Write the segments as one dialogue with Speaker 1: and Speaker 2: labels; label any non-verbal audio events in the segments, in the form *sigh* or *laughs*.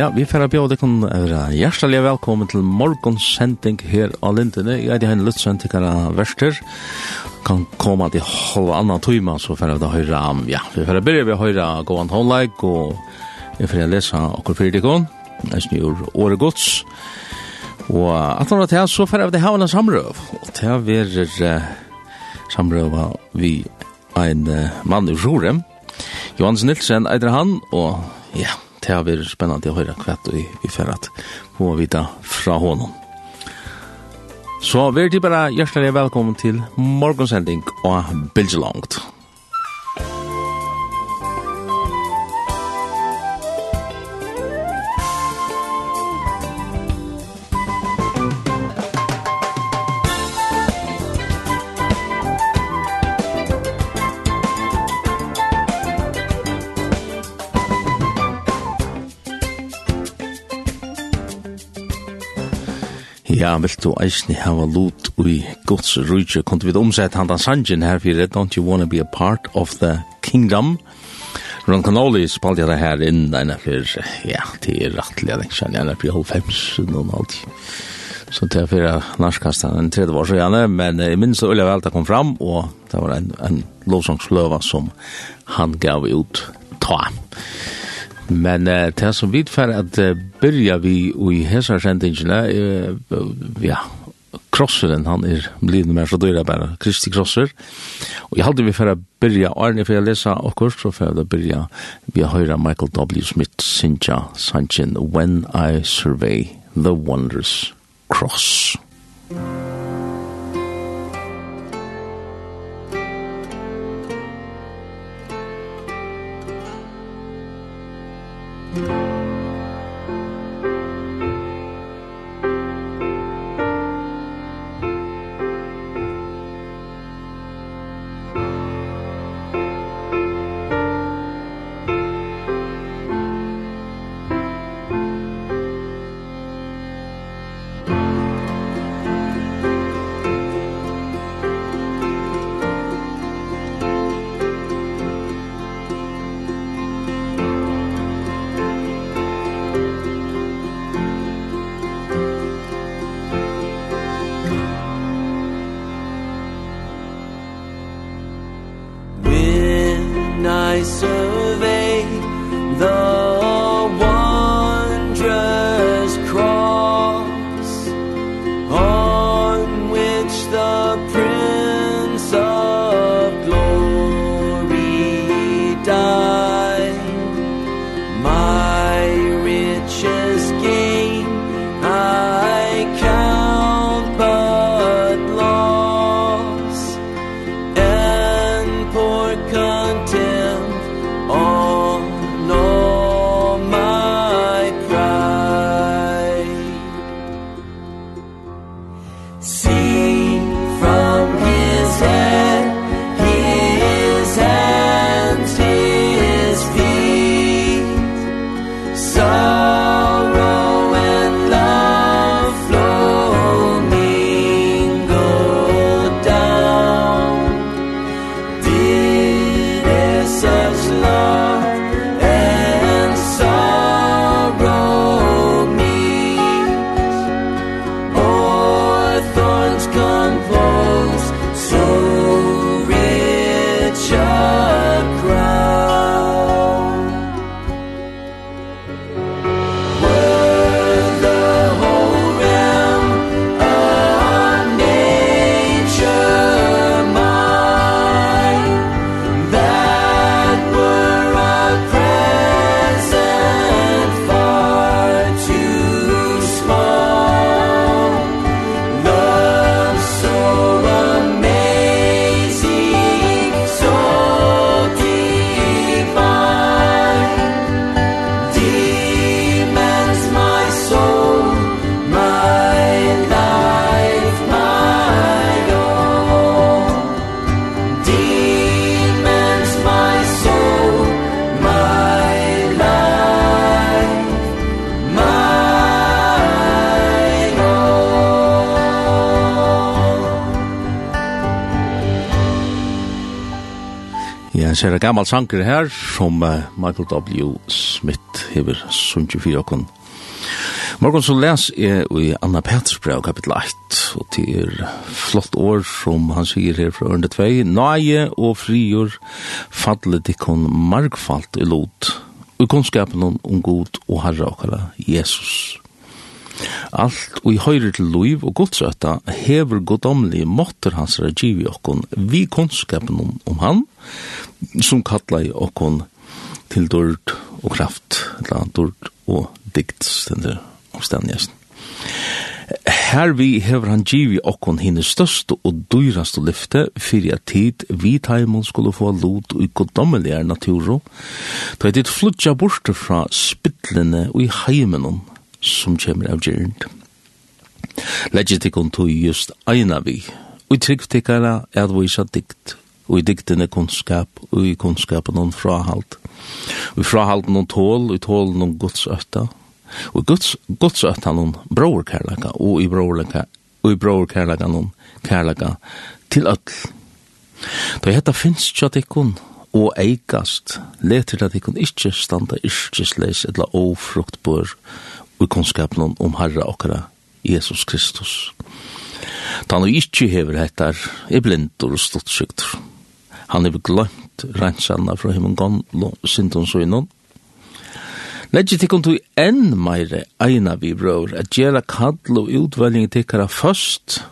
Speaker 1: Ja, vi får bjóða kun vera hjartaliga velkommen til morgons sending her á Lindene. Jeg heiti Hein Lutzen til verster. Kan koma til halva annan tíma, så får vi høyra, ja, vi får byrja vi høyra Govan Hånleik, og vi får lesa okkur fyrirtikon, nesten snur åre gods. Og at han var til, så får vi hava en samrøv, og til verer samrøv vi ein mann i Rorem. Johans Nilsen eitir han, og ja, det har vært spennende å høre kvett og i, i ferret. Må vite fra honom. Så vær til bare hjertelig velkommen til morgonsending og Bilgelangt. vil du eisne hava lut ui Guds rujtje, kunde vi omsett han dan sanjen her fyrir Don't You Wanna Be a Part of the Kingdom? Ron Canoli spalte det her inn enn for, ja, det er rettelig, jeg kjenner jeg enn halv halvfems, noen alt. Så det er for narskastan en tredje var så gjerne, men jeg minns Ulla Velta kom fram, og det var en, en lovsangsløva som han gav ut ta. Men uh, det som vi fer at uh, byrja vi i hessarsendingene, uh, ja, krosseren, han er blivende mer så dyrer bare, Kristi krosser. Og jeg hadde vi for å byrja, Arne, for jeg lesa akkurat, så for å byrja, vi har høyra Michael W. Smith, Sinja, Sanchin, When I Survey the Wondrous Cross. Cross. sera gammal sanker her, som Michael W. Smith hever sunnkje fyrir okon. Morgon så les jeg i Anna Petersbrev kapitel 8 og til er flott år som han sier her fra under 2, Nøye og frigjør fadle ikon markfalt i lot, og kunnskapen om god og herre okkara Jesus. Alt og i høyre til loiv og godsøtta hever godomlige måtter hans regiv i okkon vi kunnskapen om, om han, som kallar i okkon til dård og kraft, eller dård og dikt, stendur omstendigast. Her vi hever han givi okkon hine største og dyraste lyfte fyrir at tid vi taimon skulle få lot og godomlige naturo, da er dit flutja borte fra spittlene og i heimenon som kommer av gjernt. Legg tikkun tog just eina vi, og i trygg tikkara er at vi sa dikt, og i diktene kunnskap, og i kunnskapen noen frahalt, og i frahalt noen tål, og i tål noen godsøtta, og i godsøtta noen broerkærlaka, og i broerkærlaka, og i broerkærlaka noen kærlaka til öll. Da hetta finnes tja tikkun, og eikast, leter at tikkun ikkje standa yrkesleis, etla ofruktbor, og og kunnskapen om Herre okkara, Jesus Kristus. Da han ikkje hever hettar, er blindur og stuttsyktur. Han hever glömt rensanna fra himmel gamla syndon søgnon. Leggi tikkum tog enn meire eina vi bror, at gjerra kall og utvelging tikkara først,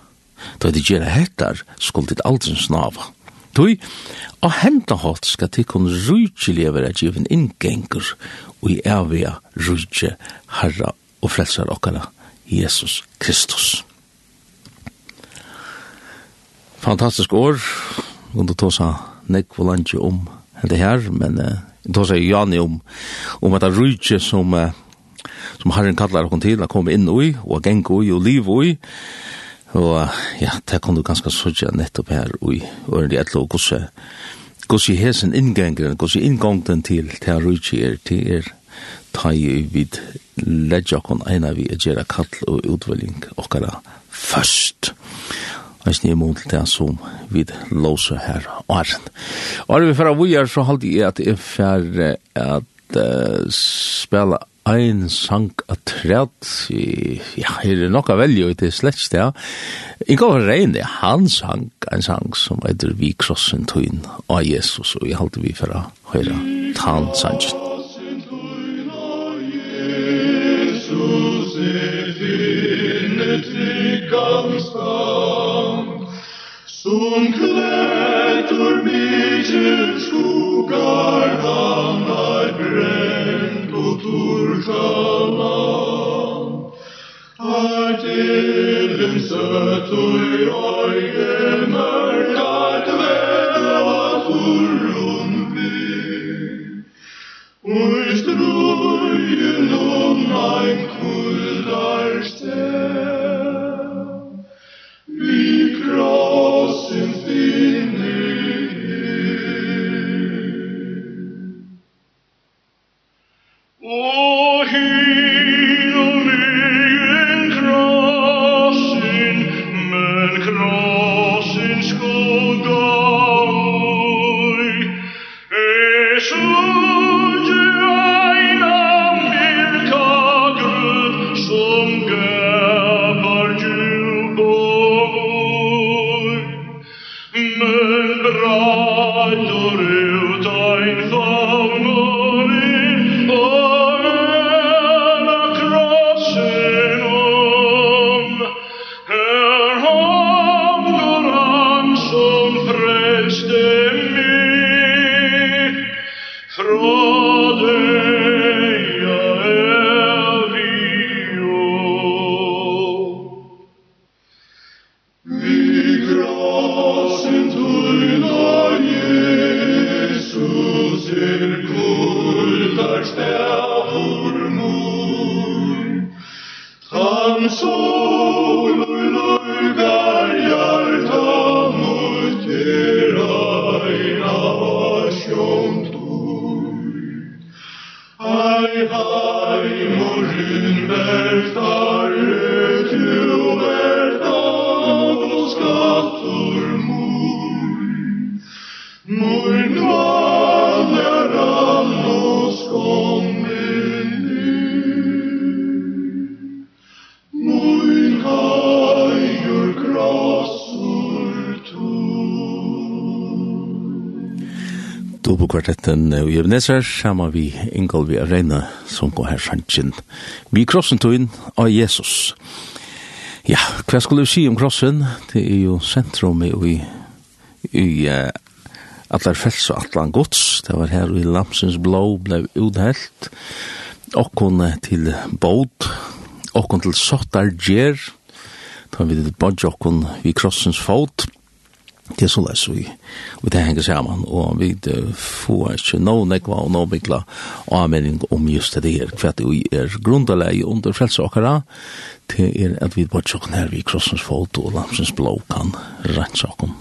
Speaker 1: da de gjerra hettar, skuld dit aldrin snava. Tui, og henda hot skal tikkun rujtjelig at givin inngengur og i evige rydde Herre og frelser okkara Jesus Kristus. Fantastisk år, og det tåsa nekk og landje om det her, men uh, det tåsa jo Jani om, om at det rydde som, uh, som Herren kallar okkon til, å komme inn i, og gengo i, og liv i, og ja, det kan du ganske sørge nettopp her, og i det i etter og gos i hesen inngengren, gos i inngongten til til rujtje er, til er ta i vid ledja kon eina vi er gjerra kall og utvelling okkara først. Og i mån til det som vi låser her åren. Og er vi fyrir vujar så halde i at jeg fyrir at spela ein sang at træt, ja, her er nokka velje, og det slett ja i går rein det han sang ein sang som eitir vi krossen tøyn av Jesus, og jeg halte vi fra høyra høre tan sangen. Jesus er dine tryggans stand, som klætur mykje skugar han turka land Har til him søtoi øye mørkat vela turun by i strujen om ein kuldar sted Vi kross O so kvartetten i Ebenezer, sammen vi Ingolvi Arena, som går her sannsyn. Vi krossen tog inn av Jesus. Ja, hva skulle vi si om krossen? Det er jo sentrum i, i, uh, Atlar fels og Atlan gods. Det var her i Lamsens blå blei udhelt. Okkon til båd, okkon til sottar gjer, da vi bodde okkon vi krossens fot, det er så løs vi, og det henger sammen, og vi får ikke noe nekva og noe byggla avmening om just det her, for at vi er grunnleie under frelsakere, til er at vi bare tjokken her vi krossens fot og lamsens blå kan rennsakken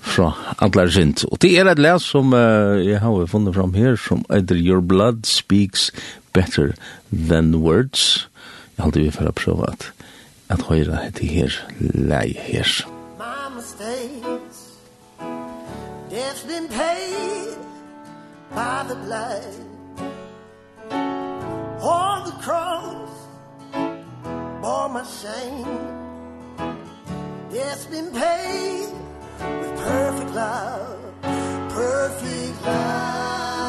Speaker 1: fra Adler Sint. Og det er et les som uh, jeg har funnet fram her, som either Your Blood Speaks Better Than Words. Jeg halte vi for å prøve at, at høyre etter her, lei her. My mistake It's been paid by the blood. On the cross bore my shame. It's been paid with perfect love perfect love.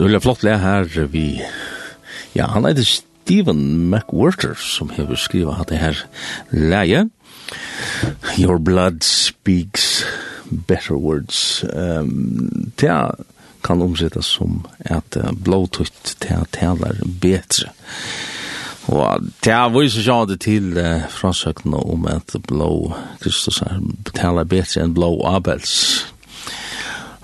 Speaker 1: Det er flott le her vi... Ja, han er det Stephen McWhorter som har skrivet at det her leie. Your blood speaks better words. Um, det kan omsettes som at blåtøyt til taler bedre. Og det er viser seg det til uh, frasøkene om at blå Kristus er taler bedre enn blå Abels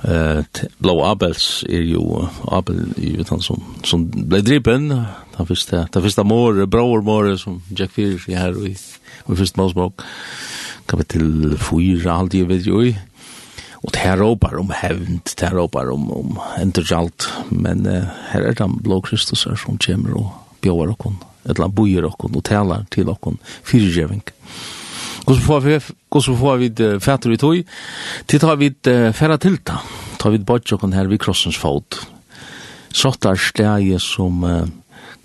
Speaker 1: Eh Blå Abels er jo Abel i vet han som som ble drippen. da første da første mor bror mor som Jack Fish i her vi i och först Mosbrook. Kapitel 4 allt det vet ju. og det her råpar om hävnd, det her råpar om, om enterjalt. Men eh, her er det blå Kristus som kommer og och bjöar et eller annet bojer och og taler til och fyrgevning. Mm. Hvordan får vi, hvordan får vi det fætter vi tog? Til tar vi det færa tilta. Tar vi bort bodjokken her ved krossens fot. Sottar steg som uh,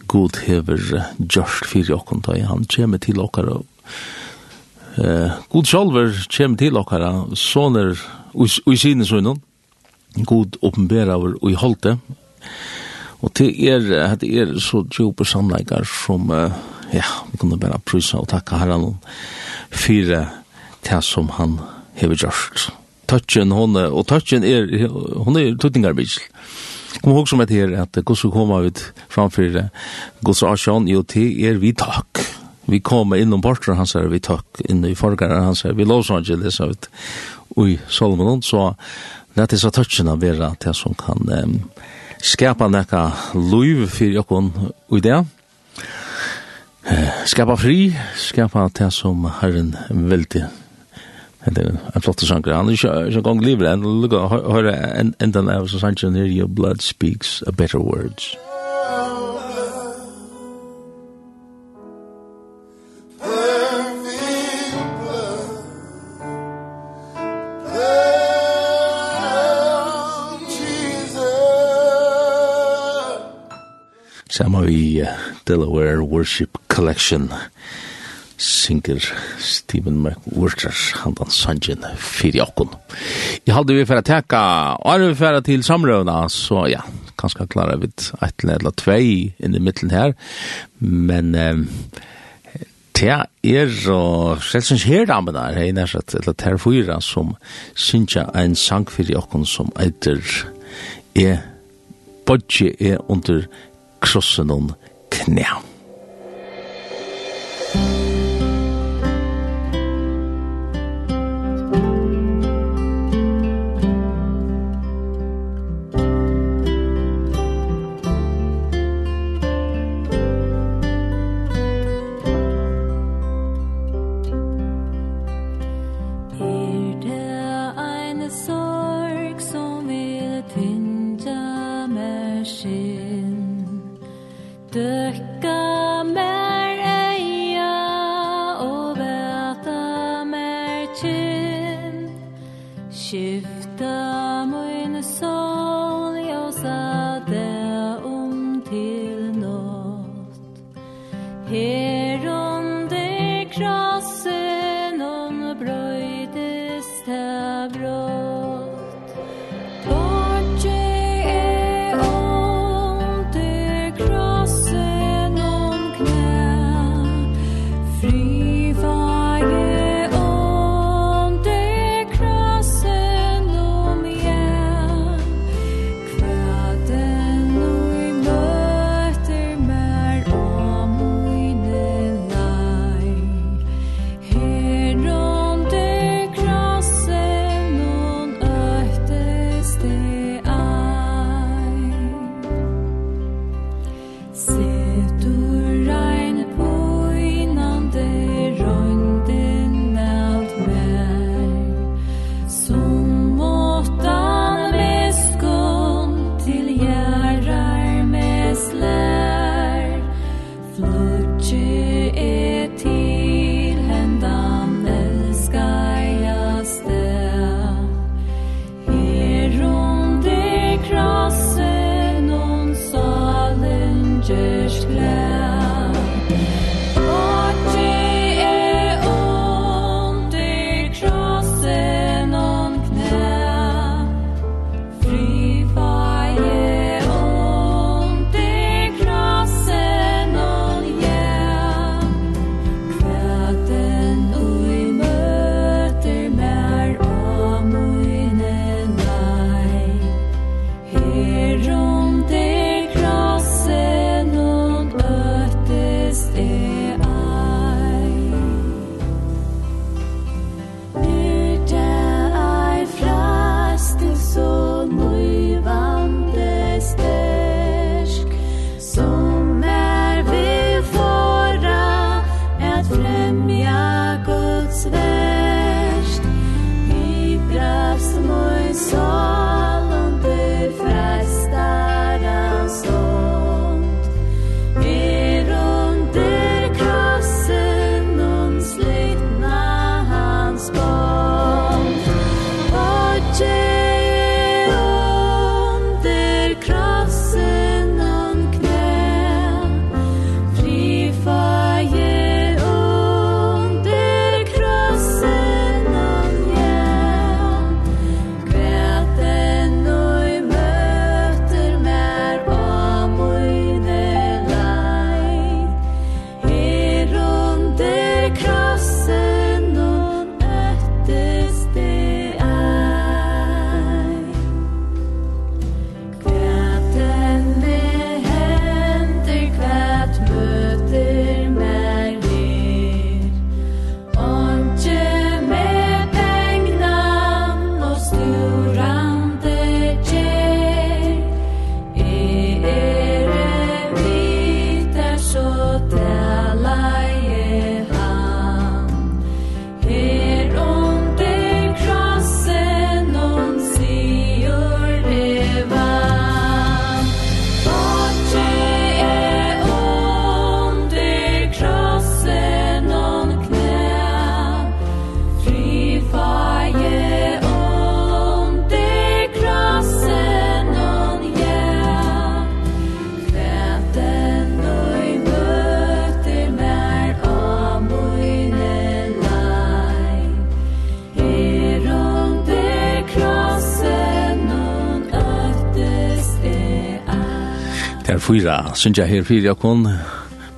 Speaker 1: god hever gjørst fyrir okken da. Han kommer til okkar og uh, god sjolver kjem til okkar soner og i sine sønnen. God åpenbæra og i holdte. Og til er, det er så djupe samleikar som, uh, ja, vi kunne bare prysa og takka herran. Og fyra det som han hever gjørst. Tøtjen, hon og tøtjen er hon er tutningarbild. Kom ihåg som et her at hvordan koma vi framfor Guds asjon, jo til er vi takk. Vi kommer innom parter hans her, vi takk, innom i forgare hans her, vi Los Angeles, og ui, Solomon, så det er så touchen av vera det som kan um, skapa nekka luiv fyrir jokkon ui det skapa fri, skapa det som Herren vildi. Det er en flott sanger. Han er ikke gong livet, han lukker å høre enda av sannsyn her, your blood speaks a better words. Samma vi Delaware Worship Collection. Singer Stephen McWhorter, handan sanjen fyrir okkun. Jeg halde vi fyrir teka, og vi fyrir til samrøvna, så ja, kanskje klara vi et eller tvei inn i middelen her, men um, det er og selvsynsk her damen der, hei nær eller ter fyra som synsja en sang fyrir okkun som eitir er bodje er under krossen om knæ. shift fyra, synes jeg her fyra kun,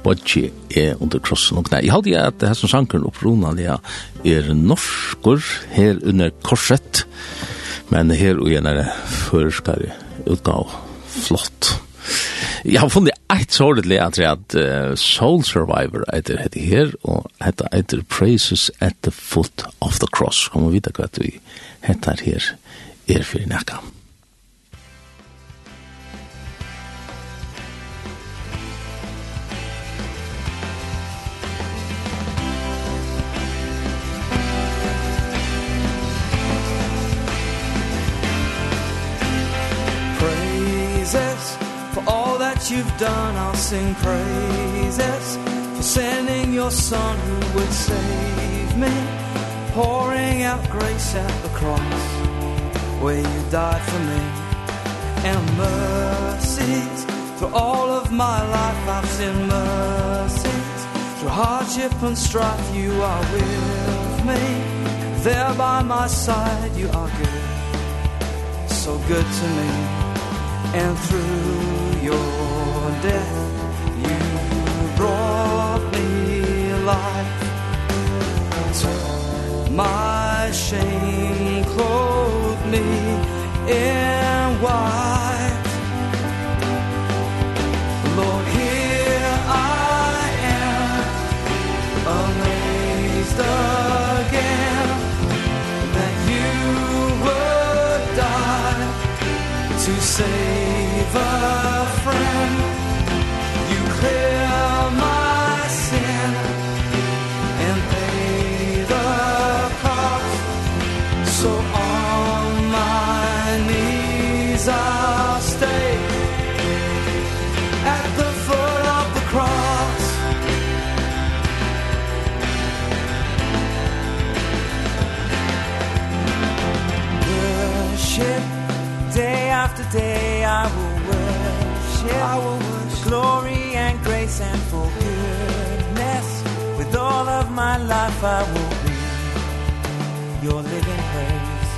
Speaker 1: Bodji er under krossen og knæ. Jeg hadde at det her som sankeren opprona, ja, er norskur her under korset, men her og igjen er det førskare utgav flott. Jeg har funnet eit sårlig at det at Soul Survivor etter heter her, og heter etter Praises at the Foot of the Cross. kom og vite hva vi heter her er fyrir nekka.
Speaker 2: you've done I'll sing praises For sending your son who would save me Pouring out grace at the cross Where you died for me And mercies Through all of my life I've seen mercies Through hardship and strife you are with me. There by my side you are good So good to me And through your death you brought me life took my shame clothed me in white my life I will be. Your living praise.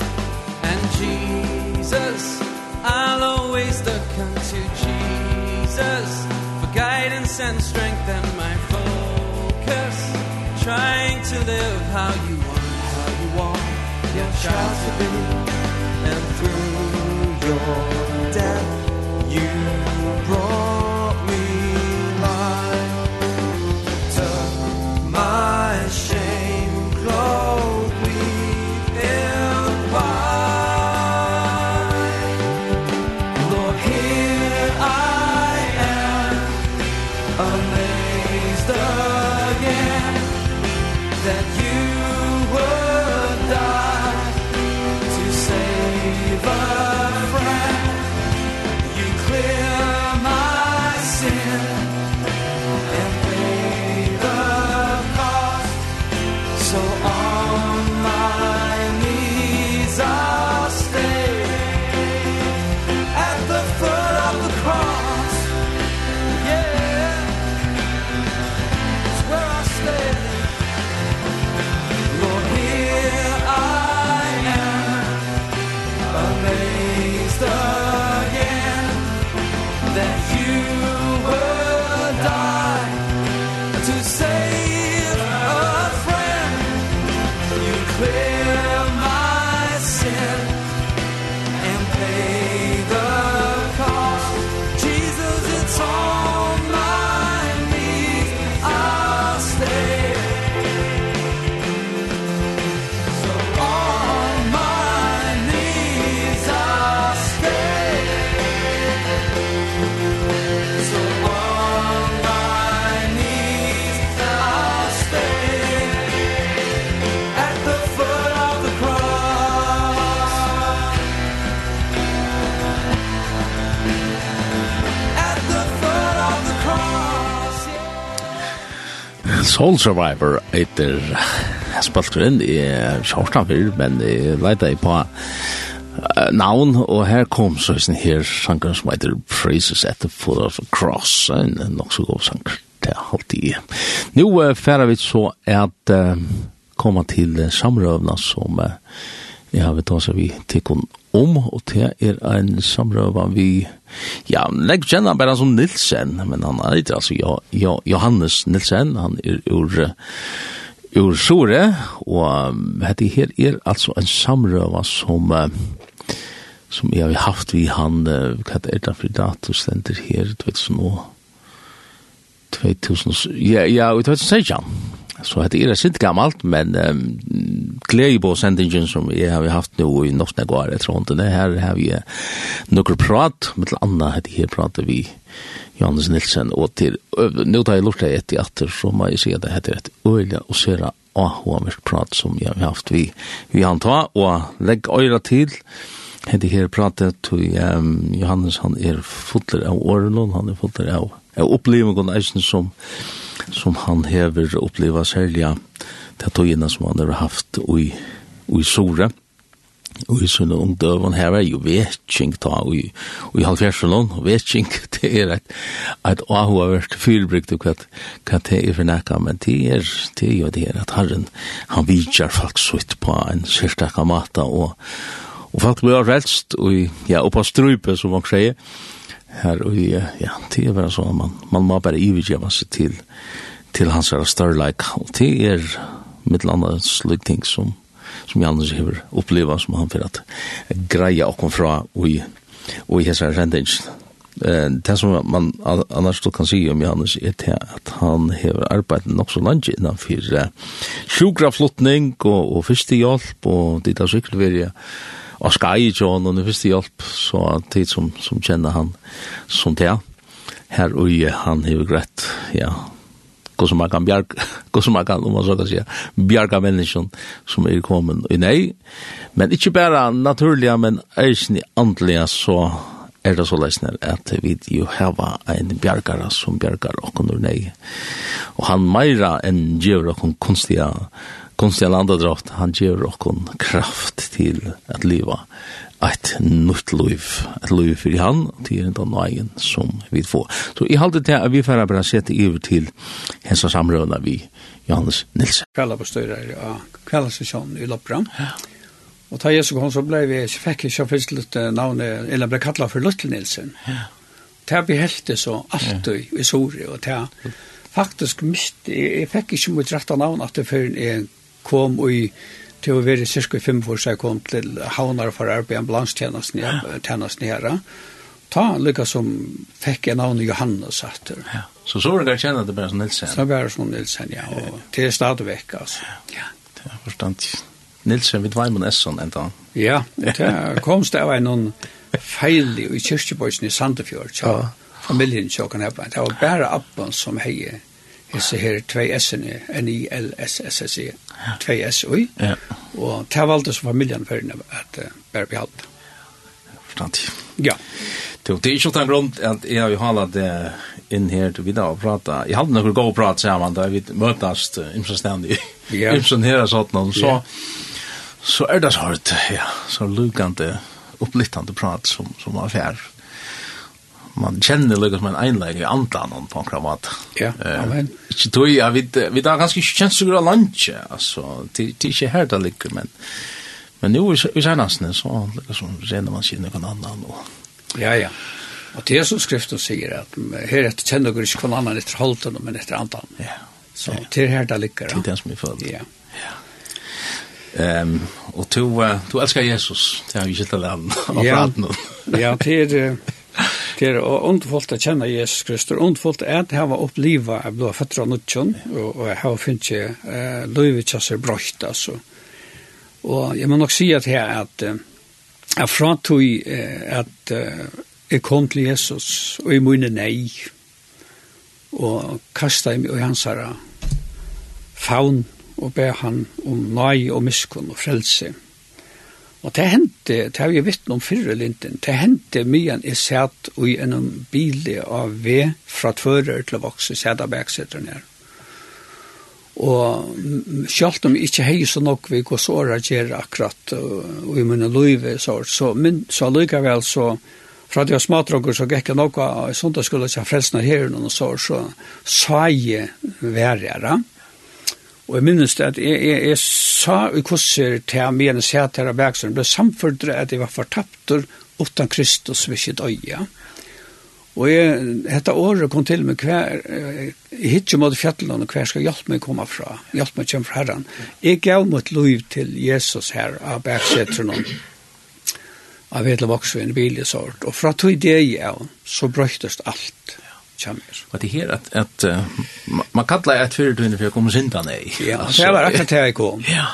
Speaker 2: And Jesus I'll always look unto Jesus for guidance and strength and my focus. Trying to live how you want how you want your child to be. And through your death you brought that you
Speaker 1: Soul Survivor etter spalteren i Sjortanfyr, men jeg leita på på navn, og her kom så sin her sanger som heter Praises at the Foot of the Cross, en nok så god sanger til halvtid. Nå uh, færer vi så at uh, komme til samrøvna som uh, jeg har vi også vi til kun om, og det er en samrøve vi, ja, jeg kjenner han bare som Nilsen, men han er ikke, altså, jo, jo, Johannes Nilsen, han er ur, ur Sore, og dette her er altså en samrøve som, som jeg har haft vi han, hva er det for dato stender her, du vet, så nå, 2000, ja, ja, 2016, Så det er sint gammalt, men um, glede på sendingen som jeg har haft nå i Norskne Gård, jeg tror ikke det. Her har vi noen prat, med til andre heter her prater vi Johannes Nilsen, og til, nå tar jeg lort deg etter etter, så må jeg si at det heter et øyla og sera ahoavert prat som jeg har haft vi, vi han ta, og legg øyra til, heter her pratet, til um, Johannes, han er fotler av åren, han er fotler av, av opplevingen som, som som han hever oppleva særlig til togene som han har haft i, i Sore. Og i sånne ungdøven her er jo vetjeng ta, og i, i halvfjersen og vetjeng, det er et, et ahu har vært fylbrygt, og hva det er for nekka, men det er, det er jo det er at herren, han vidjar folk sutt på en sørstaka mata, og, og folk blir frelst, og ja, og på strupe, som man sier, her, og ja, det er bare sånn, man, man må bare ivergjøre seg til, til hans her størleik, og det er mitt landa slik ting som, som Janus har oppleva som han for at greia okkom fra og i, og i hessar rendingen. Det som man annars då kan si om Janus er til at han har arbeidet nok så langt innanfyr sjukraflottning og, og fyrstehjelp og dit av sykkelverja og skai John og fyrst hjelp så tid som som kjenner han som det her og han har greit ja. Går som man kan bjerg *laughs* går som man kan om man så kan si bjerga mennesken som er kommet. I nei men ikke bare naturliga men eisen i andliga så er det så lesner at vi jo heva en bjergare som bjergar okkur nei. Og han meira enn gjør okkur kunstige konstiga landadraft, han ger okkon kraft til at liva ett nytt liv, ett liv för han, till den vägen som vi får. Så i halde till att vi får bara sätta över till hensa samröna vi Johannes Nilsen.
Speaker 3: Kvälla på styrare av kvällsession i Loppram. Ja. Och ta Jesu kom så blev vi, så fick jag så först lite namn, eller blev kallad för Luttel Nilsen. Ja. Det här behälte så alltid i Sori, och det här faktisk mist, jeg fikk ikke mot rett av navn at det før jeg kom i til å være cirka fem år så jeg kom til havnar for arbeid ambulanstjenesten ja. tjenesten her. Ta lykka som fikk en navn Johannes etter.
Speaker 1: Ja. Så så var det kjenne det bare som Nilsen?
Speaker 3: Så var det som Nilsen, ja. Og til stadigvæk, altså.
Speaker 1: Ja, det er forstand. Nilsen, vi var med Esson enda.
Speaker 3: Ja, det kom det av en feil i kyrkjebøysen i Sandefjord, ja. familien tjokken her. Det var bare appen som heier hese her tvei S-ene, N-I-L-S-S-S-E, tvei SOI, ja. og det valgte som familien for henne at uh, bare behalte.
Speaker 1: Fortant.
Speaker 3: Ja.
Speaker 1: Det er ikke en grunn at jeg har jo halet det inn her til videre og prate. Jeg hadde noen gode prat sammen da vi møtes imsenstendig. *laughs* Ja. Imsen her er sånn, så, så er det så hardt, ja, så lukende, opplittende prat som, som var fjerde man kjenner liksom en einleik i andan om på en måte.
Speaker 3: Ja,
Speaker 1: amen. Ikke tog, ja, vi, vi har ganske ikke kjent så grad landje, altså, det er ikke her det ligger, men, men nu i senastene, så liksom, renner man sig noen annan. Og...
Speaker 3: Ja, ja. Og det er som skriften sier, at her etter kjenner dere ikke hver annan etter holden, men etter andan.
Speaker 1: Ja.
Speaker 3: Så ja. det er her det ligger.
Speaker 1: Det er det som vi føler.
Speaker 3: Ja.
Speaker 1: Ja. Ehm och du du älskar Jesus. Det har vi sett alla.
Speaker 3: Ja. Ja, det är Det er ondfullt å kjenne Jesus Kristus, ondfullt er at jeg har opplivet, jeg ble født av nødtjen, og jeg har finnet ikke eh, løyvitjasser brøkt, altså. Og jeg må nok si at her at jeg fratog at jeg kom til Jesus, og jeg munne nei, og kastet meg i hans herre faun, og ber han om nei og miskunn og frelse. Mm Og det hendte, det har vi vitt noen fyrre linten, det hendte mye enn jeg satt i en bil av V fra tvører til å vokse, satt av baksetter ned. Og selv om jeg ikke heier så nok vi går så såra gjør akkurat, og i munnen løyve så, så, men, så likevel så, fra det var smadrokker så gikk jeg noe, sånn at jeg skulle ikke ha frelsene her og så, så sa jeg verre, Og jeg minnes det at jeg, jeg, jeg sa i kurser til ham igjen og sier til ham verksøren, ble samfordret at jeg var fortapt utan Kristus ved sitt øye. Og jeg, dette året kom til meg hver, jeg hittet mot fjallene og hver skal hjelpe meg komme fra, hjelpe meg komme fra herren. Jeg gav mot liv til Jesus her av bergsetteren, av hele voksvinn bilisort. Og fra tog det jeg, så brøktes alt kommer.
Speaker 1: Og det her at, at uh, man kallar ett förutvinne for å komme synda nei.
Speaker 3: Ja, alltså, det var akkurat det jeg kom.
Speaker 1: Ja.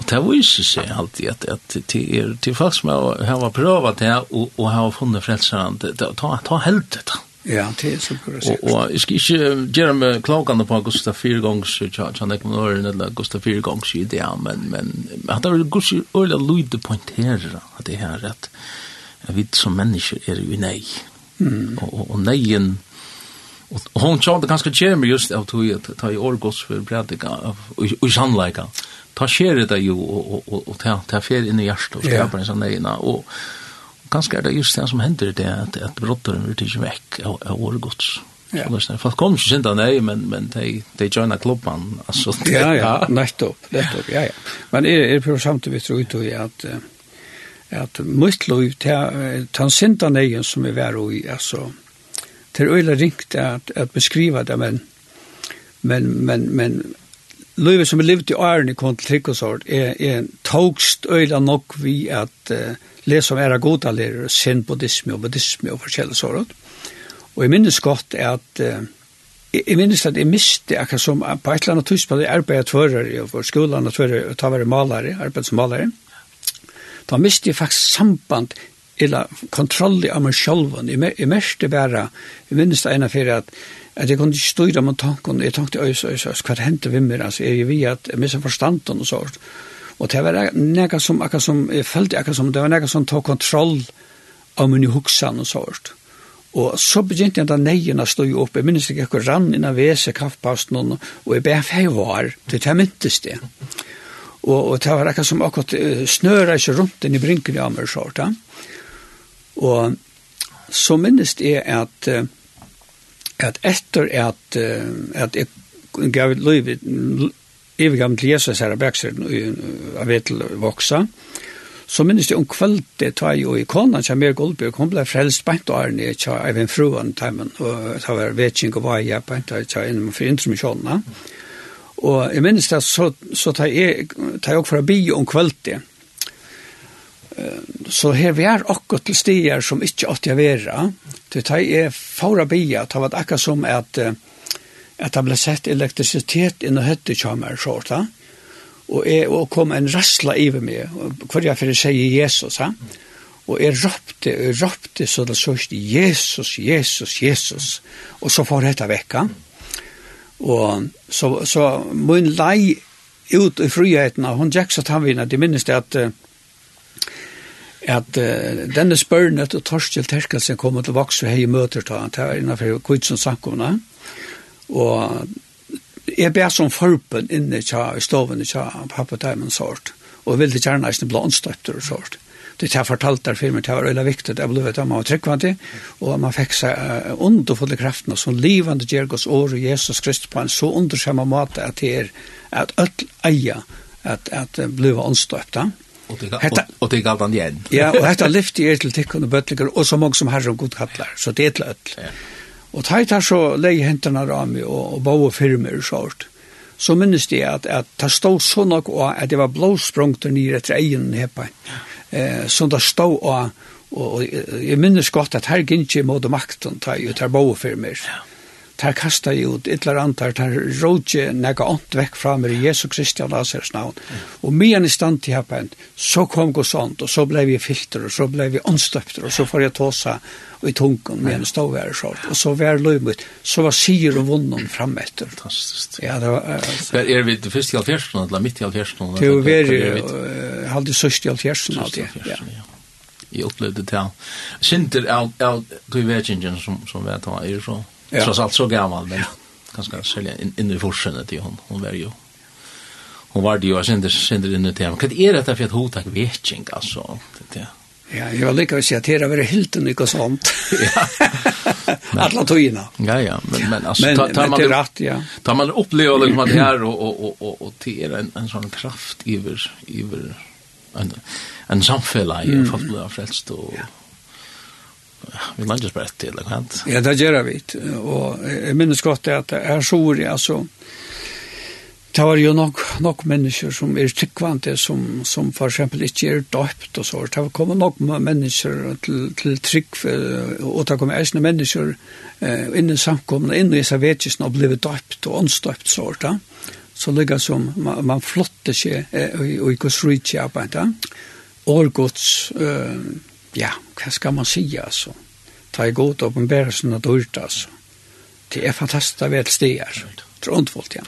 Speaker 1: og det viser seg alltid at, at till er til folk som har ha provat det og och ha funnit frälsaren ta ta helt det. da.
Speaker 3: Ja, det er så bra
Speaker 1: Og, og jeg skal ikke gjøre meg klagande på Gustav Fyrgångs Ekman Øren, eller Gustav Fyrgångs idé, men, men at det er Gustav Øren Luide poängterar at det her, at vi som mennesker er jo i nei. Mm. Og, og, nejen Och hon tjade ganska kemi just av tog at ta i orgos för predika och sannleika. Ta sker det ju og och och ta ta fer in i hjärtat og skapa en sån där och ganska är det just det som händer det at att brottaren blir inte väck av orgos. Ja. Så fast kom inte synda nej men men de de joina klubban alltså
Speaker 3: ja ja nettopp nettopp ja ja. Men är är på vi tror jag att att mycket lov till han synda som är värre i alltså det er øyla ringt at, at beskriva det, men, men, men, men Løyve som er livet i åren i Kont Tryggosord er, er togst øyla nok vi at uh, lese om æra goda lærer, sin buddhisme og buddhisme og forskjellig sånt. Og jeg minnes godt at uh, jeg minnes at jeg miste akkurat som på et eller annet tusen på det arbeidet tvører for skolen og tvører å ta være malere, arbeid som malere. Da miste jeg faktisk samband eller kontroll av meg selv. Jeg mest det bare, jeg minnes det ene for at, at jeg kunne ikke styre med tanken, jeg tenkte øys, øys, øys, hva hendte vi med, altså, er jeg vi at jeg misser forstanden og sånt. Og det var noe som, akkurat som, jeg følte akkurat som, det var noe som tog kontroll av min huksan og sånt. Og så begynte jeg da neien å stå opp, jeg minnes ikke akkurat rann innan vese kaffepasten, og, og jeg ber fei var, det er myntes det. Og, og det var akkurat som akkurat snøra ikke rundt inn i brinken i sånt, ja. Og så minnes jeg at, at etter at, at jeg gav liv, jeg gav til Jesus her av Bergsiden, av Vetel voksa, så minnes jeg om kveldet tar jeg og ikonen som er Goldberg, hun ble frelst beint og ærne jeg Eivind en fruan timen, og det var vetsing og vei jeg beint og jeg innom for intromisjonene. Og jeg minnes det så, så tar jeg, tar jeg også fra by om kveldet, så her vi er akkurat til stier som ikke åtte jeg være. Det tar jeg fara bia, det var akkurat som at at det ble sett elektrisitet inn og høtte kjammer, sånn, og, jeg, og kom en rassla i meg, hver jeg fyrir sier Jesus, ha? og jeg ropte, og ropte, så det sørste, Jesus, Jesus, Jesus, og så får dette vekka, og så, så min lei ut i friheten, hun gikk så tar vi, det minnes det at, uh, at uh, denne spørnet og Torskjell Terkelsen kommer til vokse hei møter ta han til innenfor Kuitsund Sankovna. Og jeg ber som forpen inne tja, i stovene tja, pappa Diamond sort. Og ville gjerne ikke bli anstøtter og sort. Det jeg fortalt der firmen det var veldig viktig. det ble vet at man var tryggvandig, og man fikk seg uh, underfulle kraftene som livende gjør år og Jesus Kristus på en så underskjemme måte at det er at øtl eier at, at, at
Speaker 1: ble anstøtter. Ja Og det galt han igjen.
Speaker 3: Ja, og hetta lyfti er til tikkun og bøtlinger, og så mange som har så god kallar, så det er til ødel. Ja. Og da tar så leie hentana av meg, og, og bare firmer og sånt, så minnes det at, at det stod så nok og at det var blåsprongt og nyr etter egen hepa. Eh, så det stod av, og, og jeg minnes godt at her gynnt ikke måte makten ta ut her bau firmer. Ja tar kasta i ut ytlar antar, tar rådje nega ont vekk fra meg i Jesu Kristi av Lazarus navn. Og mian i stand til hapent, så kom gos ont, og så blei vi filter, og så blei vi åndstøpter, og så får jeg tåsa i tungen med en ståvær så Og så var löjmut så var sier og vunnen fram etter.
Speaker 1: Fantastisk.
Speaker 3: ja det var
Speaker 1: alltså. er vi det første i alfjersen, eller midt i alfjersen?
Speaker 3: det var vi halvdig sörst i alfjersen, fjärsen alltid ja
Speaker 1: i upplevde det här Sinter av av du vet som som vet vad är så Ja. Trots allt så gammal men ganska sälja in, in i forsen till hon. Hon var ju hon var det ju sen det sen det inne tema. Kan är det för att hotak vetching alltså det
Speaker 3: Ja, jag var lika att säga att det var helt och sånt.
Speaker 1: ja. *laughs*
Speaker 3: Alla tojina.
Speaker 1: Ja, ja, men, men alltså
Speaker 3: men,
Speaker 1: ta, ta
Speaker 3: men
Speaker 1: man
Speaker 3: det är rätt, ja.
Speaker 1: Tar man uppleva det här och och och och, och det är en en sån kraft över över en en samfälla i mm. fotboll frälst och ja vi lär oss berätta till, eller
Speaker 3: Ja, det gjør vi. Och jag minns gott at det er så, alltså, Det var jo nok, nok mennesker som er tryggvante, som, som for eksempel ikke er døpt og så. Det kom nok mennesker til, til trygg, og det kom eisne mennesker eh, innen samkomne, innen i servetjesen og blivet døpt og åndsdøpt så. Da. Så ligger som man, man flotter seg eh, og i gos rydtjabet. Årgods, eh, ja, hva ska man si, alltså? Ta i god uppenbarelsen att dørt, altså. Det är fantastiskt att vara stigar. Trondvolt, ja.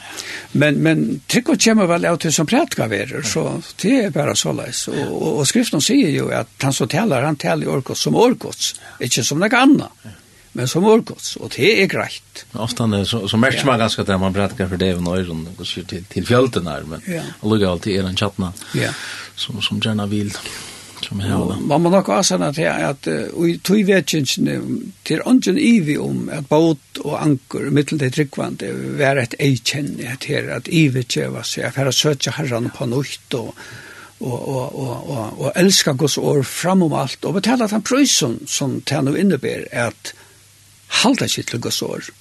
Speaker 3: Men, men tryck og kommer väl av til som prätka veror, så det är bara så läs. Och, og, og skriften säger ju att han som taler, han taler i orkots som orkots, inte som noe annet Men som orkots, och det är greit.
Speaker 1: Ofta är så, så märks man ganska där man prätkar för det och nöjron, och går till, till fjölten där men
Speaker 3: ja.
Speaker 1: och lugga alltid är en chattna
Speaker 3: ja.
Speaker 1: som, som gärna vill. Ja. Som är hela.
Speaker 3: Man må nok også sånn at jeg at i tog vetjensene til ånden ivi om at båt og anker mittel det tryggvande var et eikjenni at her at ivi tjeva seg at her søtja herran på nøyt og og og og og og elska Guds år framom alt og betala han prøysen som tær no inneber at halda sig til Guds år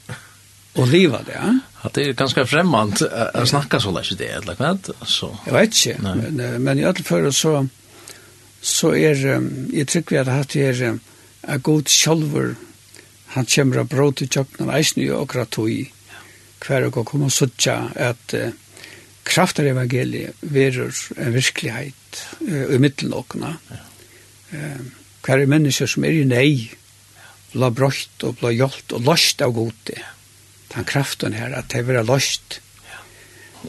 Speaker 3: og leva det. Ja?
Speaker 1: At det er ganske fremmant å snakke så lenge det, eller hva? Så.
Speaker 3: Jeg vet ikke, men, men i alle fall så, så er, jeg tror vi at hatt er, a god sjolver, han kommer av bråd i tjøkkenen, eisen jo akkurat tog hver og kom og suttja at uh, kraftar evangeliet verur en virkelighet uh, i middelen åkna. Uh, hver er mennesker som er i nei, la brøtt og bla hjolt og lost av gode. Den kraften her, at det er lost,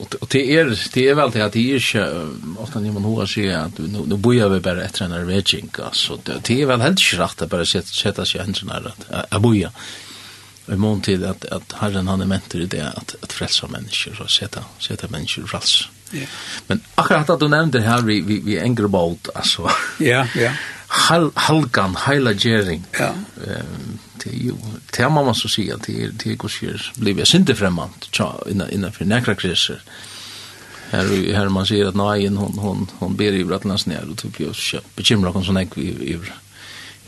Speaker 1: och det är det är väl det att det är inte ofta när man hör sig att nu nu bojar vi bara efter en vetching så det är väl helt rätt att bara sätta sätta sig ens när att boja i mån till att att Herren han är mentor i det att att frälsa människor och sätta sätta människor frälsa.
Speaker 3: Yeah.
Speaker 1: Men akkurat att du nämnde här vi vi vi angry alltså.
Speaker 3: Ja, ja.
Speaker 1: Halkan, halagering.
Speaker 3: Ja.
Speaker 1: Ehm det är ju det man måste säga att det är det går sig blev jag inte främmande innan innan för näkra kriser. Här här man ser att nej hon hon hon ber ju att lands ner och typ jag bekymra kon sån ek i i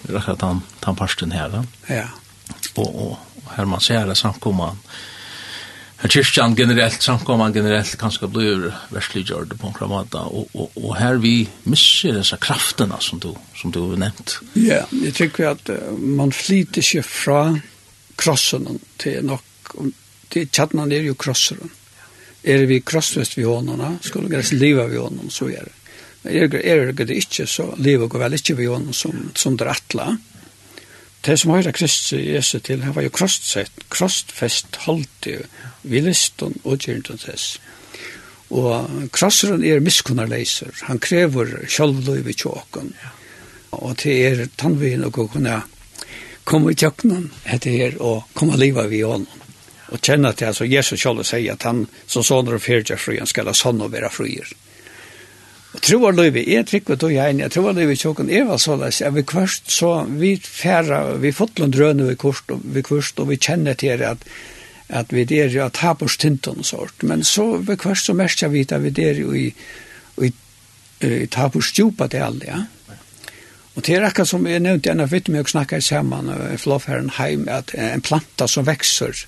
Speaker 1: rakat han han pasten här va.
Speaker 3: Ja.
Speaker 1: Och och här man ser det samkomman. Eh kyrkjan generellt, samkomman generellt, kanskje blir versliggjord på en kramata, og, og, og her vi misser disse kraftene som du, som du har nevnt.
Speaker 3: Ja, yeah, jeg tykker at uh, man flyter ikke fra krossen til nok, til tjattnan er jo krosseren. Er vi krossvest vi hånda, skulle gress liva vi hånda, så er det. Er, er det ikke, så liva går vel ikke vi hånda som, som det atla. Mm det som høyra Kristus Jesu til, han var jo krossett, krossfest halde vi liston og gjernton tess. Og krosseren er miskunnarleiser, han krever sjálvløy tjåken. tjåkon. Og det er tannvin og kunne komme i tjøkkenen etter her og komme liva vi hånden. Og kjenne til, altså, Jesus sjálv sier at han som sånner og fyrtja fri, han skal ha sånn og være frier. Troarløyve er trikvet og jeg, jeg troarløyve løyvi tjokken er var såleis, at vi kvørst så, vi færa, vi fotlund røne vi kvørst, og vi kvørst, og vi kjenner til at, at vi der jo at tapers tinton og sort, men så vi kvørst så mest jeg vet at vi der jo i, i, i tapers stjupa til alle, ja. Og det er akkurat som jeg nevnte, jeg vet mye å snakke sammen, flåfæren heim, at en planta som vekser,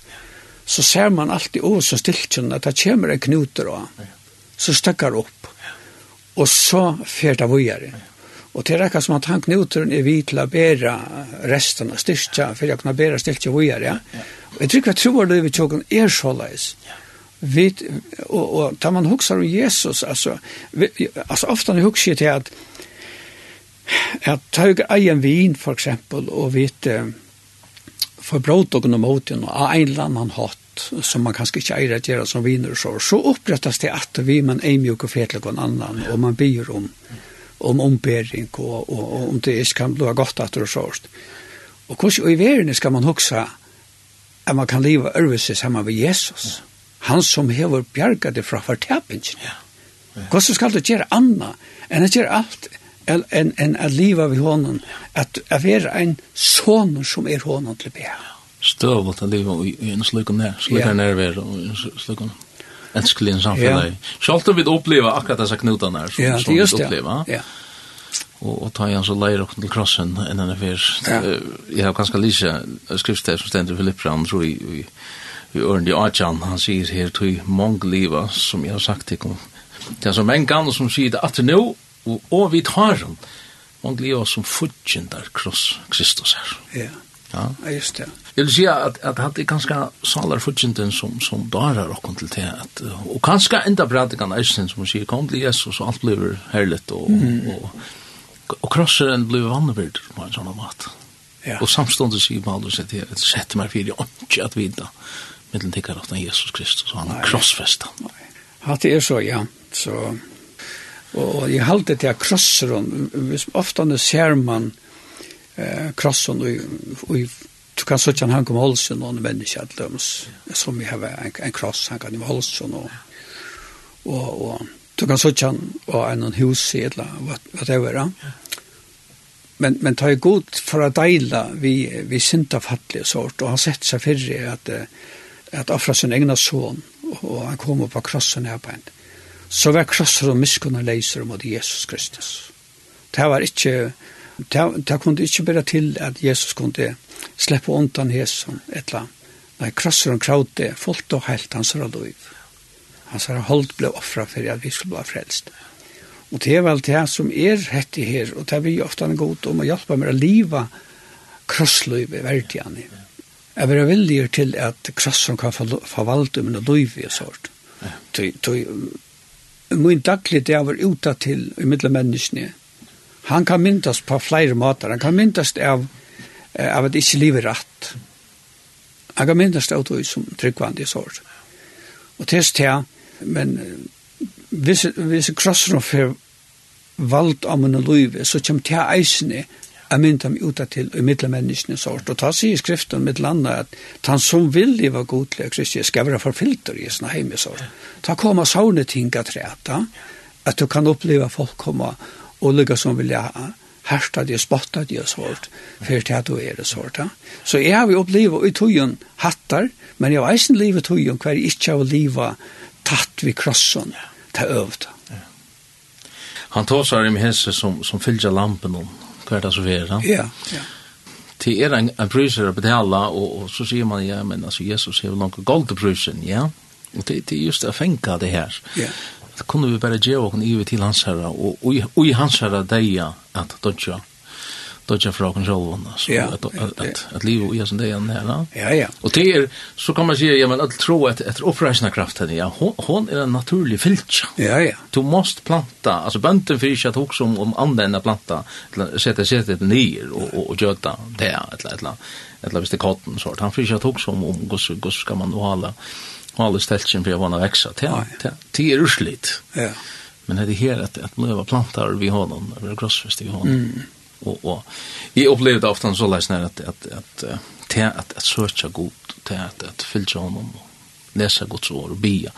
Speaker 3: så ser man alltid over så stiltjen at det kommer en knuter og så støkker opp og så fer det vågjere. Og til rekka som at han knuteren er vi til å bæra resten av styrtja, for jeg kunne bæra styrtja vågjere. Ja. Og jeg tror jeg tror det vi tjokken er såleis. Ja. Vi, og, og tar man huksar om Jesus, altså, vi, altså ofte han huksar til at at tøyga egen vin, for eksempel, og vite, forbrått og noe mot og en eller annen hatt som man kanskje ikke eier at gjøre som viner og så, så opprettes det at vi man er mjuk og fetlig og en annan, og man byr om om ombering og, og, og om det ikke kan bli godt at det er sårst. Og hvordan i verden skal man huske at man kan leva ørvelse sammen med Jesus? Han som hever bjerget det fra fortapingen. Ja. Hvordan skal du gjøre anna enn å gjøre alt enn en at liva vi honom, at jeg vera en son som er honom til be.
Speaker 1: Støvult at liva i en slik og slukken her,
Speaker 3: slukken
Speaker 1: her vera, og enskelig en samfunnet. Sjalt vi oppleva akkurat disse knutene her, som
Speaker 3: ja,
Speaker 1: som vi oppleva.
Speaker 3: Ja,
Speaker 1: og og ta igjen så leir opp til krossen enn enn fyr.
Speaker 3: Ja.
Speaker 1: Jeg har ganske lyse skriftsted som stender i Filippian, tror jeg, i i Ørndi Ajan, han sier her, tog mange liva, som jeg har sagt til kom. Det er som en gang som sier det at nå, og, og vi tar den. man gleder oss som fudgjendar kross Kristus her.
Speaker 3: Ja,
Speaker 1: ja.
Speaker 3: just det.
Speaker 1: Jeg vil si at, at han er ganske salar fudgjenden som, som darar okken til det, at, og ganske enda pradikan eisen som sier, kom til Jesus, og alt blir herligt, og, mm. og, og, krosseren blir vannverd på en sånn mat.
Speaker 3: Ja.
Speaker 1: Og samståndet sier Paulus at jeg setter meg fyrir ikke at vita mittlen tikkar av Jesus Kristus og han er krossfesta.
Speaker 3: Hatt det er så, ja. Så Og jeg halte til at krosseren, hvis ofte ser man eh, krossen, og, og du kan søtja han kom om holsen, og han menneske at løms, som vi har en, en kross, han kan om holsen, og, og, og du kan søtja han og en hus i et eller whatever. Men, men ta i god för att deila vi, vi synda fattelig sort, og han sett seg fyrre at, at offra sin egna son, og han kommer på krossen här på henne så var krosser og miskunn leiser mot Jesus Kristus. Det var ikke, det, det kunne ikke bare til at Jesus kunne slippe undan Jesus et eller annet. Nei, krosser og kraute, fullt og helt hans og. Hans og holdt ble offra for at vi skulle bli frelst. Og det er vel det som er hett i her, og det er vi ofte en god om å hjelpe med å liva krossløyve verdiene. Jeg vil vilje til at krossen kan forvalte med noe løyve i sort. Tøy, tøy, min daglig det var uta til i middel menneskene. Han kan myndast på flere måter. Han kan myndast av, av at ikke livet rett. Han kan myndast av det som tryggvandig i sår. Og til sted, men hvis, hvis krossen får valgt av min liv, så kommer til eisene jeg mynda meg uta til i middelmenneskene sort, og ta sig i skriften mitt landa at han som vil leva god til Kristi skal være forfilter i sin heim sort. Ta koma sånne ting at reta, at du kan oppleva folk komma og lykka som vil ha hersta de, spotta de og sort, for til at du er det sort. Så jeg har vi oppleva i tøyen hattar, men jeg har eisen livet tøyen hver ikke har liva tatt vi krossen, ta øvd.
Speaker 1: Han tåsar i hese som, som fylgja lampen om, hva er det så er, da?
Speaker 3: Ja, ja.
Speaker 1: Det er en, en bryser å betale, og, og så sier man, ja, men altså, Jesus har jo langt gold til brysen, ja? Og det, det er just å fenka det her.
Speaker 3: Ja.
Speaker 1: Det kunne vi bare gjøre åkken i til hans herre, og, og, og i hans herre deia at dodja dodja fra oss själva så
Speaker 3: ja,
Speaker 1: att at
Speaker 3: att,
Speaker 1: att liv och jag som det är här?
Speaker 3: Ja ja.
Speaker 1: Och det är så kan man säga ja men at tro att ett upprörande kraft här ja hon, hon är en naturlig filch.
Speaker 3: Ja ja.
Speaker 1: Du måste planta alltså bönten för att också om, om använda planta sätta sätta det ner och och, och göta det eller eller eller hvis det katten sort han för att också om om gosse gosse ska man då hålla hålla ställchen för att vara växa till till är.
Speaker 3: Ja.
Speaker 1: Men det är här att att leva plantar vi har någon över grossfest i honom. Mm och och jag upplevde ofta så läs när att att att att att att söka god till att att fylla honom och läsa Guds ord och be.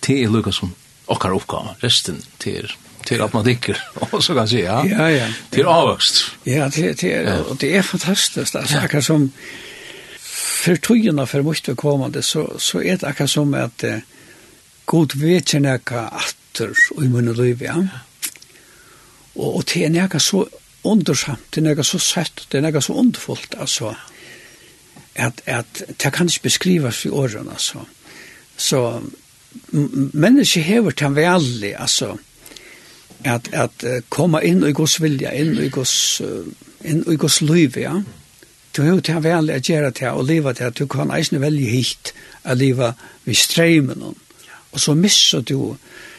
Speaker 1: Till Lukas som och har uppgåva resten till till att man tycker och så kan säga
Speaker 3: ja. Ja
Speaker 1: till avväxt
Speaker 3: ja det det och det är fantastiskt alltså jag kan som för tjena för måste kommande så så är det akkurat som att god vet jag näka åter i mun liv ja. Och och det är näka så undersamt, det er nega så sett, det er nega så underfullt, altså, at, at det kan ikke beskrivas i åren, altså. Så menneske hever til veldig, altså, at, at komme inn i Guds vilja, inn i Guds, inn i Guds liv, ja. Du hever til veldig at gjøre til, og leva til, at du kan eisne veldig hit, å leva vi streimen, og så misser du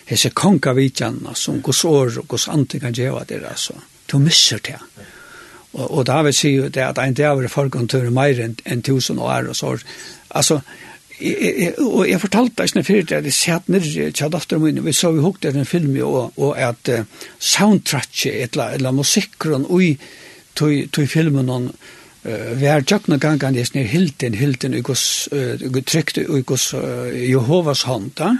Speaker 3: hese konga vidjanna som Guds år og Guds ante kan gjøre det, altså. Ja Du misser det. Og, og David sier jo det at en dag er forgåndtøren mer enn en tusen år og så. Altså, jeg, og jeg fortalte deg før det, jeg satt nere i Tjadatter min, vi så vi hukte den filmen, og, og at uh, soundtracket, eller, eller musikkeren ui, tog, tog filmen noen, Uh, vi har tjøkna gangan jes nir hilden, hilden i gos, uh, trykt i gos uh, Jehovas hånd, da.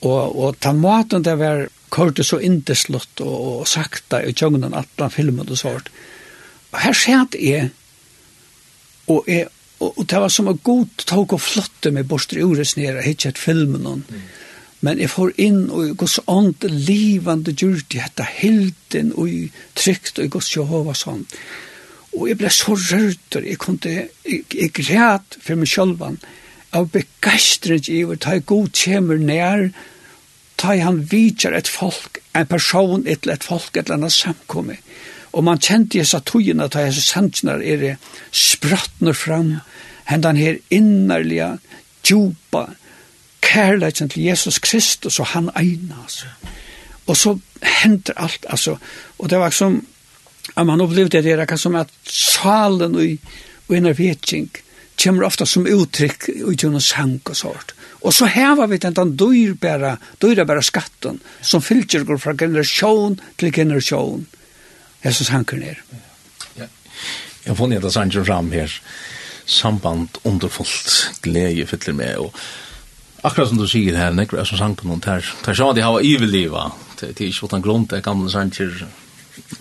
Speaker 3: Og, og ta maten det var kørte så indeslott og, og sakta i tjøgnen atlan filmen og svart. Og her skjønt jeg, og, jeg, og, og det var som en god tog og flotte med borster i ordet snere, hittet filmen. Mm. Men jeg får inn og gos ånd livande djurt i dette hilden og trygt og gos Jehova sånn. Og jeg ble så rørt, og jeg, kunne, jeg, jeg græt for meg sjølvan, av begeistret i over, ta god kjemer nær, og ta han vidjar et folk, en person et et folk, et annet samkomme. Og man kjente jesa togina, ta jesa sannsnar er det sprattner fram, hendan her innerliga, djupa, kærleikken til Jesus Kristus og han eina, altså. Og så henter alt, altså. Og det var som, at man opplevde det der, som at salen og, og enervetjeng kommer ofta som uttrykk i gjennom sang og sånt. Og så hever vi den, dyrbæra, dyrbæra skatten som fylgjer går fra generasjon til generasjon. Jeg Jesus hanker ned.
Speaker 1: Ja. Jeg har funnet at Sanger fram her. Samband underfullt glede fyller med. Og akkurat som du sier her, nekker jeg som sang på noen, der, sånn at jeg har ivelliva. Det er ikke utan grunn til gamle Sanger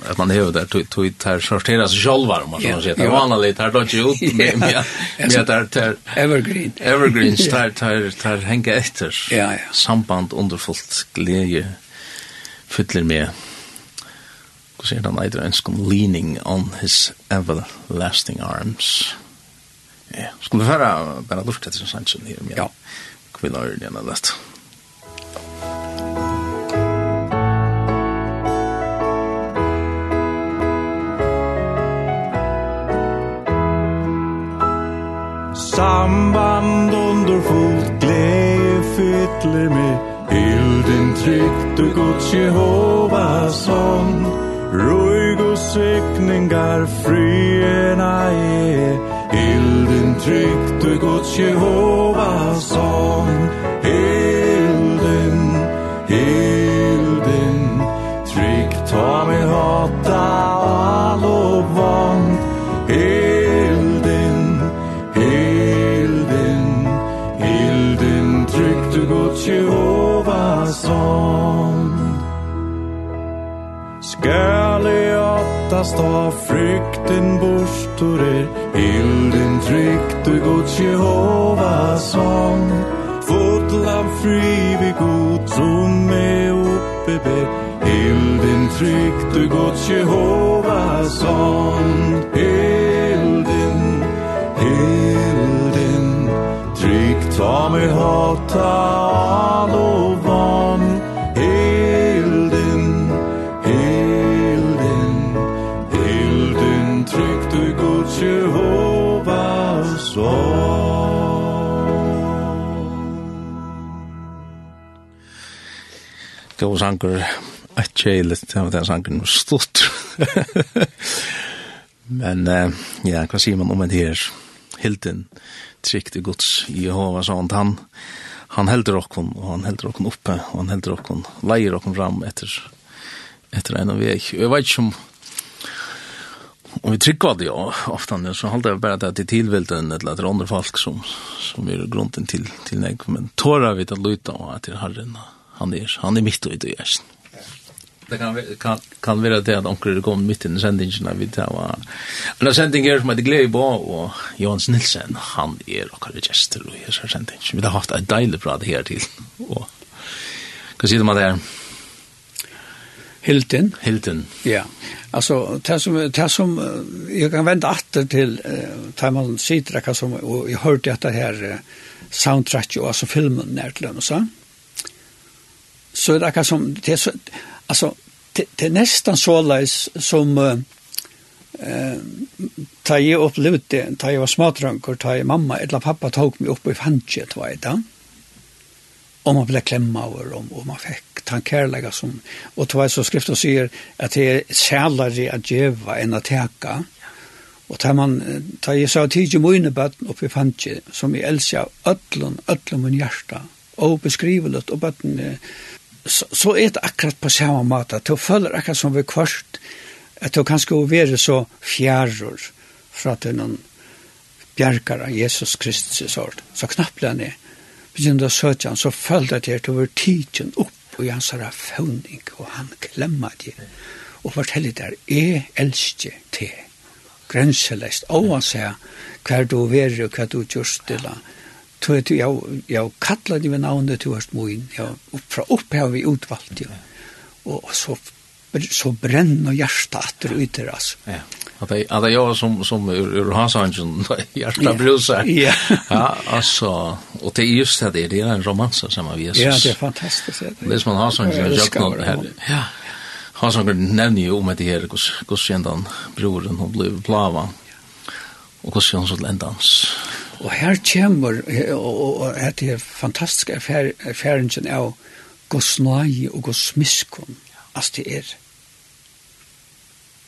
Speaker 1: att man hör där tog tog tar sorteras själva om man ska säga det var annorlunda tar då ju ut med med där tar
Speaker 3: evergreen.
Speaker 1: evergreen *laughs* tar tar tar hänga efter.
Speaker 3: Ja ja.
Speaker 1: Samband underfullt glädje fyller med hur säger han? Either ens kom leaning on his everlasting arms. Ja skulle vara bara lust att det syns
Speaker 3: ja.
Speaker 1: Kvillar den där
Speaker 4: samband underfullt glädje fyller mig. Elden tryckt och Guds Jehova sång Röjg och sökningar fryerna är Elden tryckt och Guds Jehova sång Elden, elden, tryckt ta mig Gärlig åtta stå frykten borstor er Ilden tryckt du gods Jehova sång Fotlam fri vi god tromme uppe ber Ilden tryckt du gods Jehova sång Ilden, Ilden Tryckt ta mig hata allo
Speaker 1: god sanker, et kjeilig, det var den sangen var stort. Men uh, ja, hva sier man om det her? Hilden, trygg til Guds Jehova, sa han, han han helder okken, og han helder okken oppe, og han helder okken, leier okken fram etter, etter en av vei. Jeg vet ikke om, Og vi trykker det jo ofte, så holdt jeg bare at det er tilvilden eller at det er andre folk som, som er grunden til, til nek, men tårer vi til å lytte og at det er herren han er, han er mitt og i det gjerst. Det kan, kan, kan være det at onker kom mitt inn i sendingen vi tar var en sending her som heter Glei Bå og Johans Nilsen, han er okkar gester og her sendingen. Vi har haft et deilig prat her til og hva sier du med det her?
Speaker 3: Hilton.
Speaker 1: Hilton.
Speaker 3: Ja. Alltså det som det som jag kan vända åter till eh man sitter där som och jag hörde att det uh, soundtrack och alltså filmen när till så så er det akkurat som det är så, alltså det, det er nästan så läs som eh ta jeg opplevde, det ta jeg var småtrunker ta jeg mamma eller pappa tog mig upp i fanget var det? Og man blev klemma over, om och man fick tankärlägga som och två så skrift och säger att det är sælare att geva enn att teka, och tar man tar jeg sa tidsi mine bøtten upp i som som i av öllon öllon min hjärta och beskrivligt och bøtten, så, så er det akkurat på samme måte. Du føler akkurat som vi kvart, at du kan å være så fjærur fra til noen bjergar av Jesus Kristus i sort. Så knappt han er. Begynner å søke han, så føler det at du var tidsen opp og hans har fåning, og han klemmer det. Og forteller der, jeg elsker til grenselest, og han sier hva du er og hva du gjør stille. Ja tog jeg, jeg, jeg kattler det ved navnet til hørst moen, jeg, fra opp har vi utvalgt, ja. og, og så, så brenner hjertet atter ut til, altså.
Speaker 1: Ja. Att det att jag som som ur, ur Hansangen hjärta brusar.
Speaker 3: Ja.
Speaker 1: ja, alltså och det är just det det är en romans som vi
Speaker 3: har. Ja, det är fantastiskt.
Speaker 1: Det är som Hansangen jag något här. Ja. Hansangen nämner ju om det här hur hur sen brodern hon blev plava. Och hur sen så ländans
Speaker 3: Og her kommer, og det er fantastisk erfaringen av gosnai og gosmiskon, altså det er,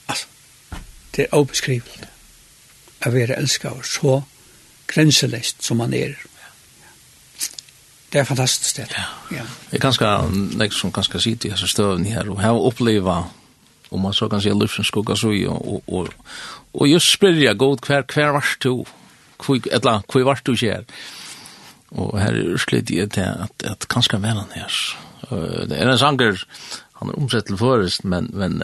Speaker 3: altså, det er obeskrivet, å være elsket så grenseløst som man er. Det er fantastisk sted. Ja.
Speaker 1: ja. Det er ganske, liksom, ganske sitt i disse støvene her, og her oppleva om man så kan si, livsens skugga så i, og, og, og, og just jeg god hver, hver varst du, eller hvor var du skjer. Og her er urslit i til at, at kanskje vel han her. Det er en sanger, han er omsett til forrest, men, men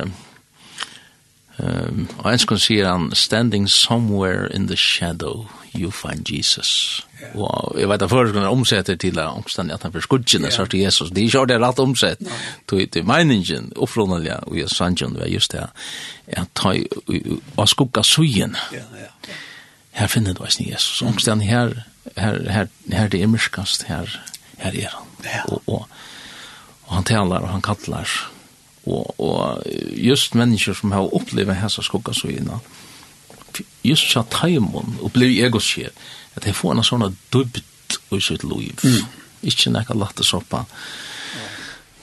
Speaker 1: um, og en skal sier han, standing somewhere in the shadow, you find Jesus. Yeah. Og jeg vet at forrest kan han omsetter til at omstand at han for skudgjene, yeah. til Jesus. Det er ikke det rett omsett no. til, til meningen, oppfrånelig, og jeg sannsyn, det er just det, at ta og skugga sujen. Ja, ja her finner du eisen Jesus. Omstendig her, her, her, her det er myrskast, her, her er han. Ja. Og, og, og han talar og han kallar. Og, og just mennesker som har opplevd hessa skugga så innan, just sa taimon og blei egoskje, at jeg får en sånn dubt i sitt liv. Mm. Ikke nekka latte soppa.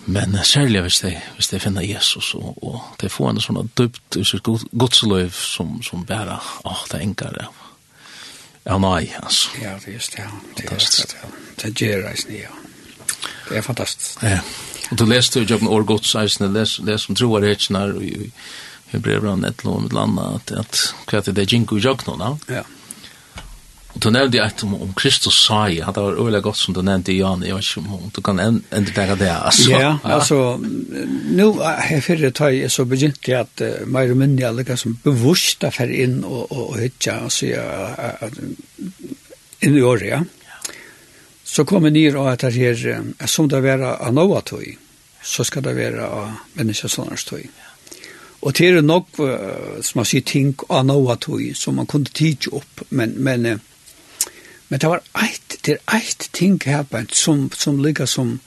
Speaker 1: Men særlig hvis de, hvis de finner Jesus, og, og de får en sånn dubt i sitt godsløyv som, som bare, åh, det er det. Ja, nei, altså.
Speaker 3: Ja, det er just det. Fantastisk. Det gjør reisen, ja. Det er fantastisk.
Speaker 1: Ja. Og du leste jo Jobben Årgods les, les som troer jeg ikke når Hebrevrand et eller annet, at hva er det det er Jinko i Jognon, ja? Ja. Og du nevnte et om, om Kristus sa i, det var øyelig godt som du nevnte i Jan, jeg vet ikke om du kan enda tenke det, altså.
Speaker 3: Ja, altså, nå er fyrre tøy, jeg så begynte jeg at uh, meg og minne alle som bevurst er fer inn og, og, og hytja, og sier at inn i året, ja. Så kom jeg ned og at det uh, som det var av noe tog, så skal det være av menneskesåners tog. Og det er nok, uh, som man sier, ting av noe tog, som man kunne tige opp, men, men uh, Men det var eit, det er eit ting her på en som, som ligger som,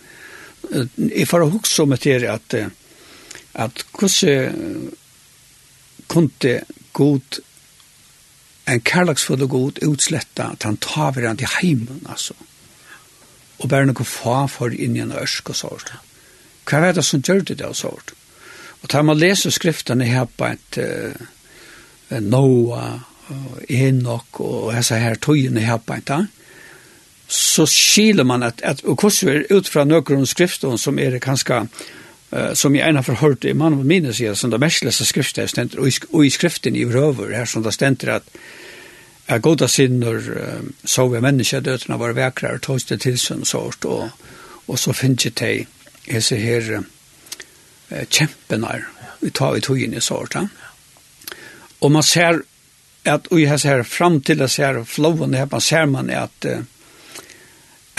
Speaker 3: uh, jeg får huske om etter at, at hvordan kunne god, en kærlagsfull og god utsletta at han tar hverandre han til heimen, altså. Og bare noe fa for inn i en ørsk og sånt. Hva er det som gjør det og sånt? Og da man leser skriftene her på et uh, Noah, Enoch og hessa her tøyene her på enta, så skiler man at, at og hvordan vi er ut fra nøkron skriften som er kanskje uh, som jeg ena forhørt i mannen mine sier, som det mest lese skriftet stender, og, i, og i skriften i røver her, som det stender at jeg goda sinner uh, så vi mennesker døtene var vekere og tog det til sånn sort, og, og så finner jeg til hese her uh, kjempene vi tar i togene sort, ja. Og man ser at vi har sett fram til å se flowen her man ser man at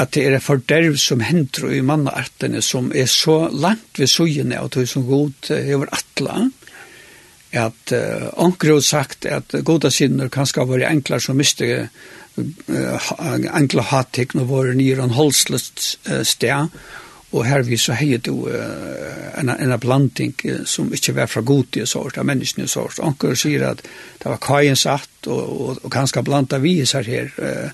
Speaker 3: at det er forderv som hender i mannaartene som er så langt ved sojene og tog som god over atla at uh, onker har sagt at goda sinner kan skal være enklar som miste uh, enkla hattekn og våre nyr og holsløst uh, sted og her vi så heier du uh, en, en blanding uh, som ikke var fra god i sort av menneskene sort. Anker sier at det var kajen satt og, og, og kanskje blanda vi her her. Uh,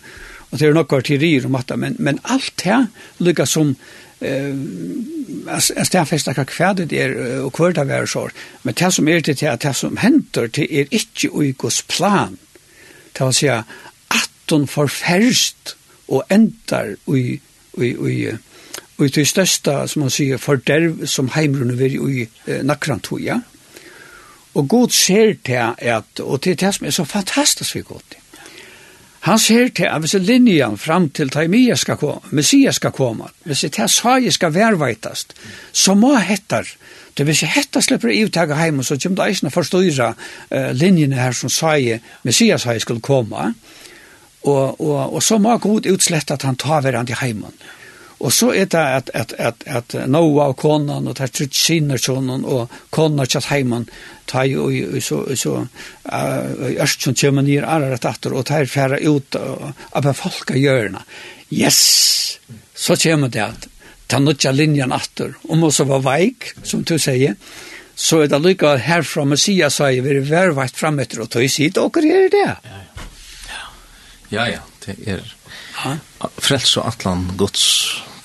Speaker 3: og det er til arterier om at men, men alt her lykkes som eh uh, stærfesta kva kværd det er og kvørta vær sort men det som er det det som hentar det er ikkje uikos plan det vil seia for forferst og endar ui ui ui Og det største, som man sier, forderv som heimrunde vil i eh, nakrantoja. Og god ser til at, og til det som er så fantastisk vi godt til. Han ser til at hvis linjen fram til Taimia skal komme, Messias skal komme, hvis det her jeg skal værveitast, så må hettar, det hvis jeg hette slipper i uttaga heim, så kommer det eisne forstyrra uh, linjene her som saie, Messias saie skulle komme, og, og, og så må god utslette at han tar hverandre hjemme. Og så er det at, at, at, at Noah og konan og det er sånn og konan og kjatt heimann ta i og så så Ørstsson kommer ned alle rett etter og tar færre ut av befolka hjørna. Yes! Så kommer det at ta nødja linjen etter. Om også var veik, som du sier, så er det lykka herfra Messias sier vi er vervakt fram etter og tog i sitt og gjør det.
Speaker 1: Ja, ja. Ja, ja, det er frels og atlan gods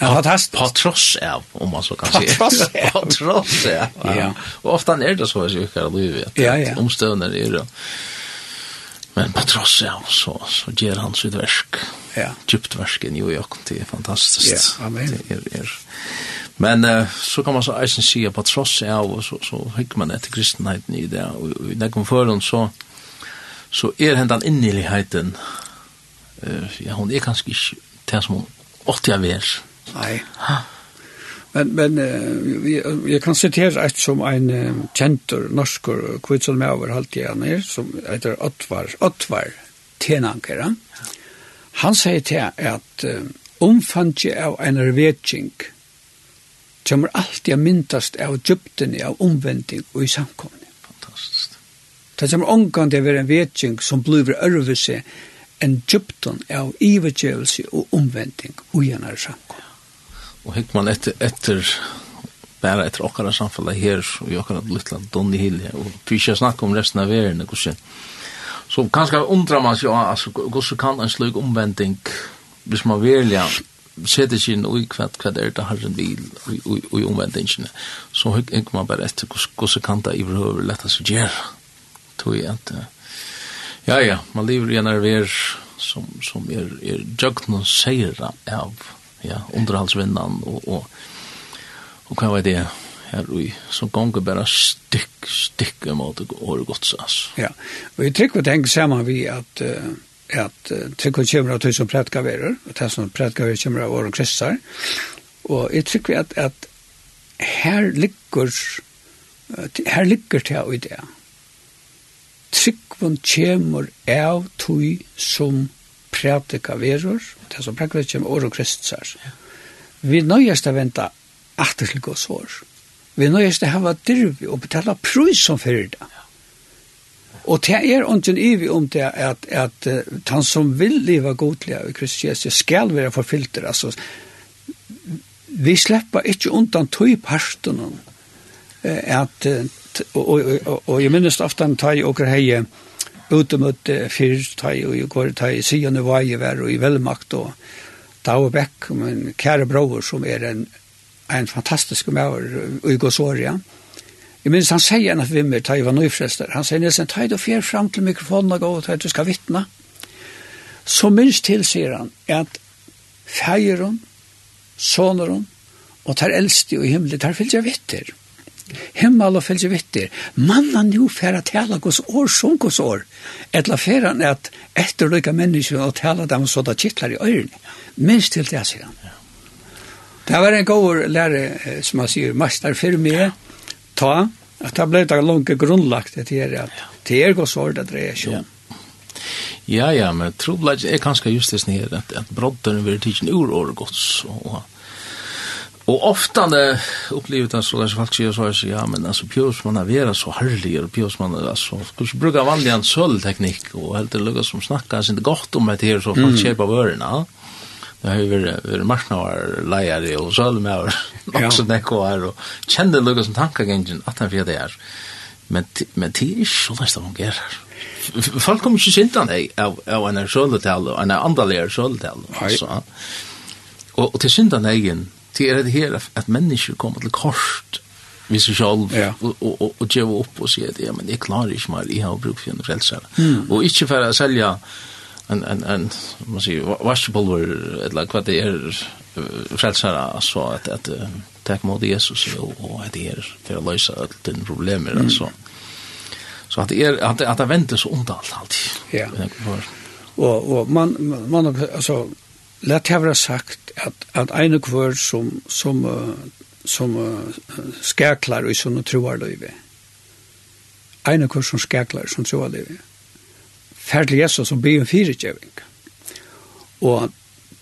Speaker 3: Ja, fantastiskt.
Speaker 1: På tross av, om man så kan säga. På tross *laughs* av. På tross av. Ja. Och ofta är det så att jag kan leva att
Speaker 3: ja, ja.
Speaker 1: omstående är det. Men på tross av så, så ger han sitt versk.
Speaker 3: Ja.
Speaker 1: Djupt versk i New York, det är fantastiskt.
Speaker 3: Ja, amen.
Speaker 1: Det är, är. Men uh, så kan man så eisen säga på tross av och så, så hickar man etter kristenheten i det. Och, och i den förrän så, så är hendan inneligheten, uh, ja, hon är kanskje ikke det som hon åtti av er,
Speaker 3: Nei. Men, men uh, jeg kan sitere et som en uh, kjentur norsker kvitsen med over halvtiden som heter Ottvar, Ottvar Tenankera. Han sier til at uh, omfanget av en vetjeng kommer alltid å myndast av djupten av omvending og i samkomne.
Speaker 1: Fantastisk.
Speaker 3: Det kommer omgang til å være en vetjeng som blir ørvelse en djupten av ivergjøvelse og omvending og gjennom samkomne.
Speaker 1: Og hekk man etter, etter bare etter okkara samfella her og i okkara lytla donni hilje og fyrst snakka om resten av verden hvordan så kanskje undrar man seg altså, hvordan kan en slik omvending hvis man velja setter seg inn i hva, hva er det herren vil og i omvendingene så hikker man bare etter hvordan kan det i behøver letta seg gjøre tog jeg at ja ja, man lever i en arver som, som er, er jøgnen seier av ja, underhalsvinnan og, og, og hva var det her ui, som gonger bare stykk, stykk om at det går godt.
Speaker 3: Ja, og jeg trykker å tenke sammen vi at uh, at uh, trykker kommer av tusen prætgaverer, og det som prætkaverer kommer av åren kristar, og jeg trykker at, at her ligger her ligger til i det. Tryggvun kjemur av tui som prætika det som praktisk kommer år og kristsar. Vi nøyest å vente atter til gås år. Vi nøyest å hava dyrvi og betala prøys som fyrir det. Og det er ungen ivi om det at, at han som vil leva godliga i Kristus Jesus skal være forfylter. Altså, vi slipper ikke undan tog parten at, og, og, og, og jeg minnes ofte han tar i åker heie utemøtt fyrstøy og jeg går tøy, siden og Vajever og i velmakt og Dau Beck, min kære bror som er en, en fantastisk maver i Gåsoria. Jeg minns han sier at vi med tøy var nøyfrester. Han sier nesten tøy du fjer fram til mikrofonen og gå og tøy du skal vittna Så minns til, sier han, at feirun, sonarun og tar eldste og himmelig tar fylgja vitter himmel og fylgje vittir. Manna nu færa tala gos år som gos år. Etla færa han at etterløyka menneskje og tala dem så da kittlar i øyrene. Minst til det, sier han. Det var en god lærer, som han sier, master for meg, ta, at det ble det langt grunnlagt det her, at det er gos år det dreier seg om.
Speaker 1: Ja, ja, men trobladj er kanskje just det snir, at, at brodderen vil tidsen ur året gods, og at Og ofta det upplever det så där så folk säger så så ja men alltså pjus man har vera så härlig och pjus man så skulle ju bruka vanlig en sölteknik och helt det lugga som snackar sin inte gott om det här så folk köper vörerna. Det har ju varit varit marsnar lejare och så med också det går och kände lugga som tankagängen att han för det är. Men men det är så där som går. Folk kommer ju inte att av av en söldetal och en andaleer söldetal så. Och till syndan egen det är det här att människor kommer till kort vi så själv ja. och, och, och, och ge upp och säga det, ja, men det klarar inte mer, jag har bruk för en frälsare. Mm. Och inte för att sälja en, en, en man säger, washable eller vad det är frälsare, så att, att uh, tack mot Jesus och, och att det är för att lösa alla dina problemer, mm. alltså. Så att det är, att, att det väntar så ont allt, alltid.
Speaker 3: Ja. Och, och man, man, alltså, lätt har sagt, at, at ene kvør som, som, som uh, skæklar i sånne troarløyve, ene kvør som skæklar som troarløyve, ferdelig Jesus som blir en fyrirgjøving. Og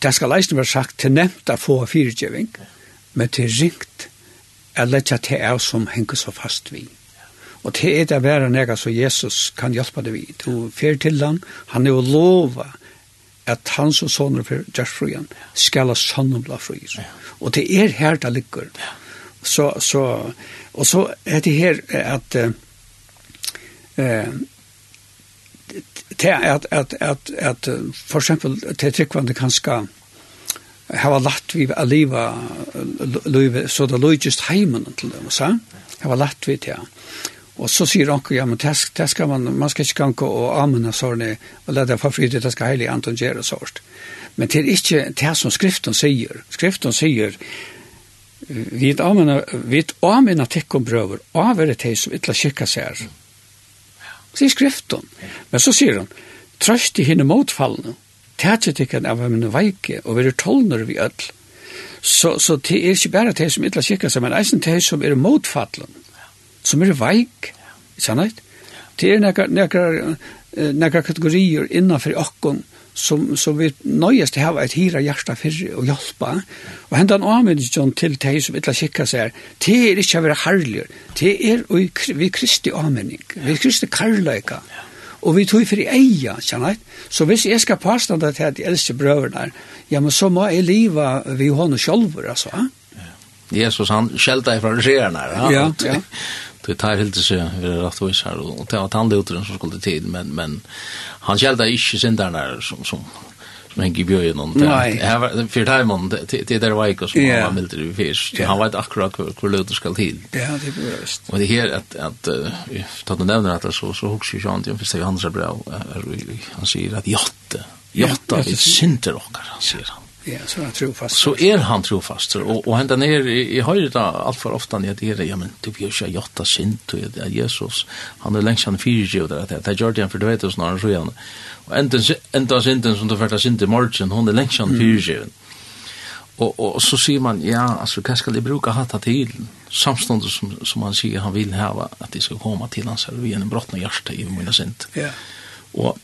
Speaker 3: det skal leisne være sagt til nevnt å få fyrirgjøving, men til ringt er lett til er som henger så fast vi. Og det er det være nega så Jesus kan hjelpe det vi. Du fer til han, han er jo lova at han som soner for Gjersfrøyen skal ha sønnen bla fri. Ja. Og det er her det ligger. Ja. Så, så, og så er det her at eh, til at, at, at, at for eksempel til tryggvande kan skal hava lagt vi a liva så det just heimen til dem, så hava lagt vi til Og så sier anker, ja, men det skal man, man skal ikke gange og amene sånne, og lade for fri det skal heilig Anton gjøre sånt. Men det er ikke det som skriften sier. Skriften sier, vi amene, vi amene tekkom brøver, av er det som ikke kikka seg Sier skriften. Men så sier han, trøst i henne motfallene, tætje tikkene av henne veike, og vi er tolner vi ødel. Så, så det er ikke bare det som ikke kikka seg, men eisen det som er motfallene som er veik, sannhet. Det er nekra, nekra, kategorier innanfor okkon som, som vi nøyest til hava et hira hjärsta fyrir og hjelpa. Og hendan avmyndjon til teg som illa kikka seg det er ikkje å være herrligur, det er vi kristi avmynding, vi kristi karlaika. Og vi tog for eia, kjenner. Så hvis jeg skal påstanda til at de eldste brøverne, ja, men så må jeg leva vi hånden sjolver, altså.
Speaker 1: Jesus, han skjelta fra regerna.
Speaker 3: ja. Ja, ja.
Speaker 1: Det tar helt sig över rätt och så och det var tandlotaren som skulle tid men men han skälda inte syndarna som som som hänger bjöd någon
Speaker 3: där.
Speaker 1: Jag var för timon det det där var ikon som var milt i fisk. Han var akkurat hur löter skall tid.
Speaker 3: Ja, det är just.
Speaker 1: Och det här att att ta den nämner att så så hooks ju John till för sig hans bra. Han säger att jotte. Jotta är synder och han säger han.
Speaker 3: Ja, så er han trofast.
Speaker 1: Så er han trofast. Og, og henda ned, jeg høyre da alt for ofte når jeg er, ja, men du blir ikke jotta sint, og ja, Jesus, han er lengst han fire og der det, det gjør det for du vet, og sånn, så han, og enda, enda sinten som du fært sint i morgen, hun er lengst han fyrir Og, og, så sier man, ja, altså, hva skal jeg bruke hatta til? Samstånd som, som han sier han vil hava, at de skal komme til hans her, og en brottna hjerte i mine sint.
Speaker 3: Ja.
Speaker 1: Og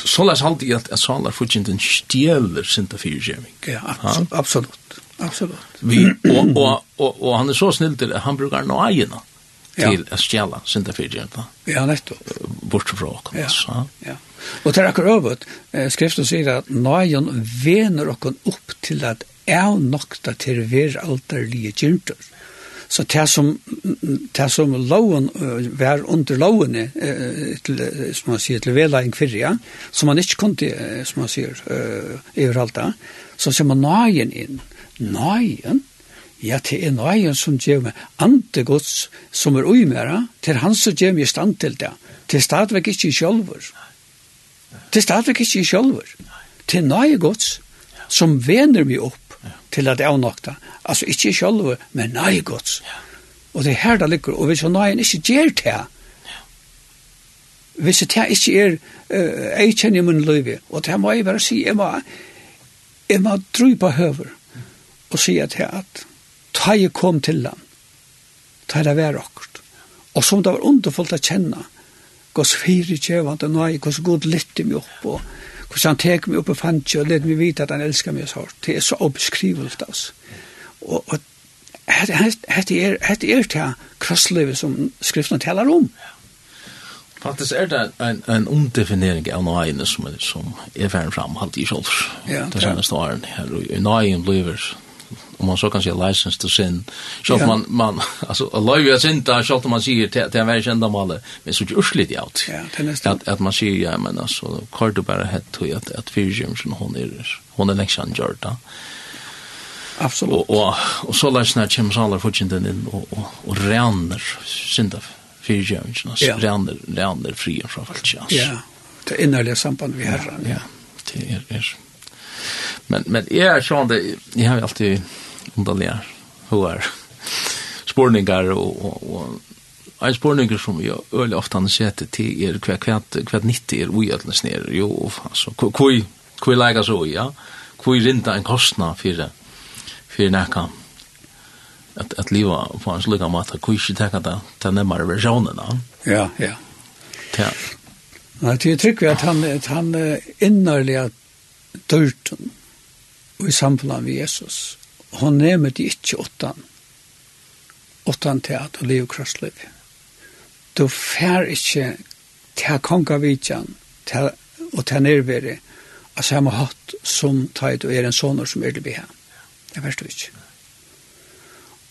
Speaker 1: så läs halt i att att salar fudgenten stjäler sinta fyrgäming.
Speaker 3: Ja, absolut. Absolut.
Speaker 1: Vi och och och han är så snill till han brukar nå egna till att stjäla sinta fyrgäming.
Speaker 3: Ja, netto.
Speaker 1: Bort från oss.
Speaker 3: Ja. Ja. Och där akkurat övat skriften säger att någon vener och upp till att är nokta til ver alterlige kyrtur. Så det som, det som loven uh, var under lovene, uh, til, som man sier, til vela en kvirja, som man ikke kunne, uh, som man sier, uh, overalt da, så ser man nøyen inn. Nøyen? Ja, det er nøyen som gjør meg antegods som er uimera, til han som gjør meg i stand til det. Det er stadigvæk ikke i sjølver. Det er stadigvæk ikke i sjølver. Det er nøyegods som vener meg opp til at jeg nokta. Altså ikke sjølve, men nei gods. Ja. Og det er her det ligger, og hvis hun nøyen ikke gjør det, ja. hvis det ikke er, uh, jeg kjenner min liv, og det må jeg bare si, jeg må, jeg må dry på høver, og si at jeg at, ta jeg kom til land, ta det vær akkurat. Og som det var underfullt å kjenne, gos fire kjøvende nøye, gos god lytte meg opp, og Hvordan han teker meg opp og fant ikke, og leder meg vite at han elsker meg så hårdt. Det er så obeskrivelt, altså. Og, og hette er, hette er til krosslivet som skriften taler om.
Speaker 1: Faktisk er det en, en omdefinering av nøyene som, som er ferdig fram, halvt i kjolf, ja, det seneste åren her. Og nøyen blir om man så kan säga license to sin. Så yeah. man man *laughs* alltså allow you sin där så att man säger till till varje ända mål men så urslit i allt.
Speaker 3: Ja, det nästa.
Speaker 1: Att att man säger ja men alltså kör du bara hett tror att att fusion som hon är hon är nästan gjorda.
Speaker 3: Absolut.
Speaker 1: Och och, och så läs läsna James Haller den in och och, och ränner synda fyrjum så yeah. ränner ränner fri från allt.
Speaker 3: Ja. Det innerliga samband vi har.
Speaker 1: Ja. Det är, är Men men är jag det jag har alltid underlige hoar spårningar och, och, och en spårningar som jag öle ofta har sett till er hva kvart kvart 90 er ugjøtlen ner jo, alltså hva hva lägga så, ja? Hva rinta en kostnad för det för näka att att leva på en slukka mat hva ikke ta det ta til versionen då
Speaker 3: ja, ja.
Speaker 1: Ja
Speaker 3: Nei, jeg tror at han, at han innerlig dørten i samfunnet med Jesus hon nevner det ikke åttan. Åttan til at du lever krossliv. Du fær ikke til konga vidjan til, og til nærvere av samme hatt som taid og er en sånner som er det beha. Det verst du ikke.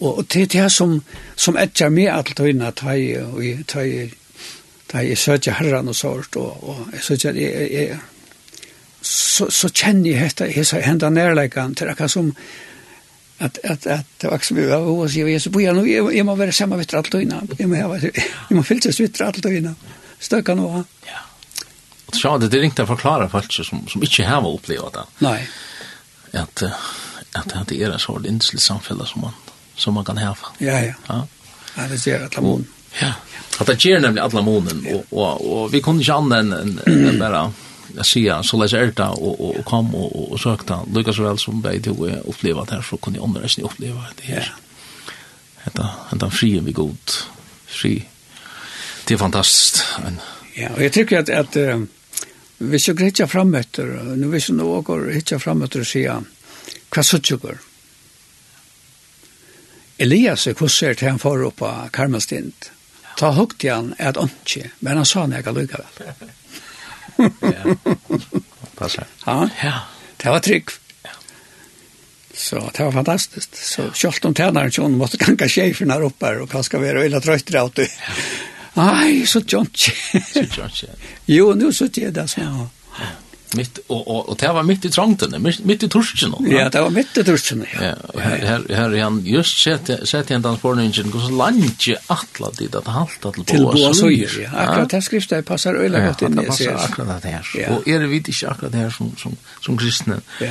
Speaker 3: Og til det som, som etter meg alt og innan taid og i taid Da jeg søker herren og sånt, og, og jeg søker, jeg, jeg, så, så kjenner jeg dette, jeg sa henda nærleggene til akkurat som, att att att det var så vi var og så vi så på nu jag måste vara samma vittra allt innan jag måste jag måste fylla sig vittra allt innan støkka nå
Speaker 1: ja och så det är inte att förklara folk som som inte har upplevt det
Speaker 3: nej
Speaker 1: att att det är en så linslig samfälla som man som man kan ha
Speaker 3: ja ja
Speaker 1: ja
Speaker 3: det är att lamon
Speaker 1: ja att det ger nämligen alla månen och och vi kunde inte annan än bara jag ser så läs är det och och kom och och sökta Lucas väl som bäj du uppleva det här så kunde andra inte uppleva det här. Detta detta fri vi god fri. Det är fantastiskt.
Speaker 3: Ja, och jag tycker att att vi ska fram framåt nu vi ska nog gå hitta framåt och se vad så tycker. Elias er kusser til han får opp av Karmelstint. Ta hukt igen et åndtje, men han sa jag ikke väl. *laughs*
Speaker 1: Ja. Passar.
Speaker 3: Ja,
Speaker 1: ja.
Speaker 3: Det var trygg. Så det var fantastiskt. Så kjolt om tränaren John måste ganka chefen här och han ska vara illa trött åt det. Aj, så John.
Speaker 1: Så John.
Speaker 3: Jo, nu så det där så.
Speaker 1: Ja mitt och och och det var mitt i trångten mitt, mitt i torsken
Speaker 3: ja det var mitt i torsken ja,
Speaker 1: ja och här här här han just sett sett en transportingen går så långt i dit att halta
Speaker 3: till
Speaker 1: till
Speaker 3: boa
Speaker 1: så
Speaker 3: ju ja. Akkurat det skriftet passar
Speaker 1: öle
Speaker 3: gott in
Speaker 1: det
Speaker 3: passar
Speaker 1: akkurat det
Speaker 3: här
Speaker 1: och är det vitt inte akkurat det här som som som kristna
Speaker 3: ja.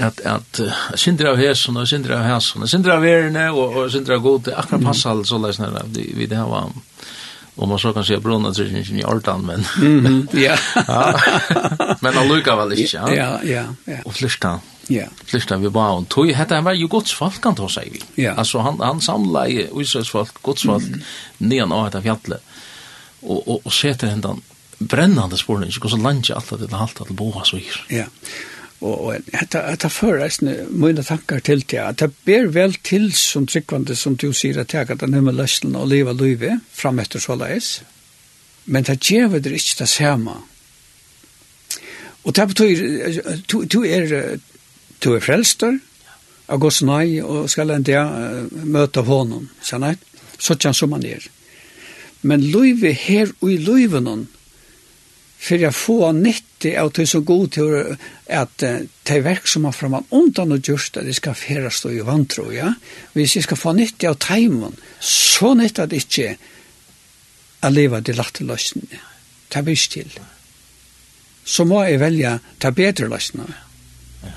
Speaker 1: At at uh, sindra av hesen og sindra av hesen og sindra av verne og, og sindra av gode akkurat passar så leis läsnar vi det her var om man så kan säga brunna tryckningen i ordan men
Speaker 3: mm -hmm. *laughs* ja.
Speaker 1: ja. men alluga väl inte. Ja,
Speaker 3: ja, ja. ja.
Speaker 1: Och flyrsta.
Speaker 3: Ja.
Speaker 1: Flyrsta vi bara och tog hade han var ju Guds folk kan ta sig vi.
Speaker 3: Ja.
Speaker 1: Alltså han han samlade Israels folk, Guds folk
Speaker 3: mm.
Speaker 1: nedan av det fjallet. Och och och sätter händan brännande spåren så går så landet allt det halta att boa så här.
Speaker 3: Ja og og hetta hetta førast mine tankar til til at det ber vel til som trykkvande som du sier at jeg kan nemma løslen og leva livet fram etter så leis men det gjør det ikke det samme og det betyr du, du er du er frelster av Guds nei og skal en dia møte honom sånn at sånn som man er. Men livet her og i livet noen for jeg får det er så god til at det verk som er framan undan og just det skal ferast og i vantro, ja. Hvis vi skal få nyttig av teimen, så nytte at ikke er leva til lagt til løsene. Det er til. Så må jeg velja ta bedre løsene.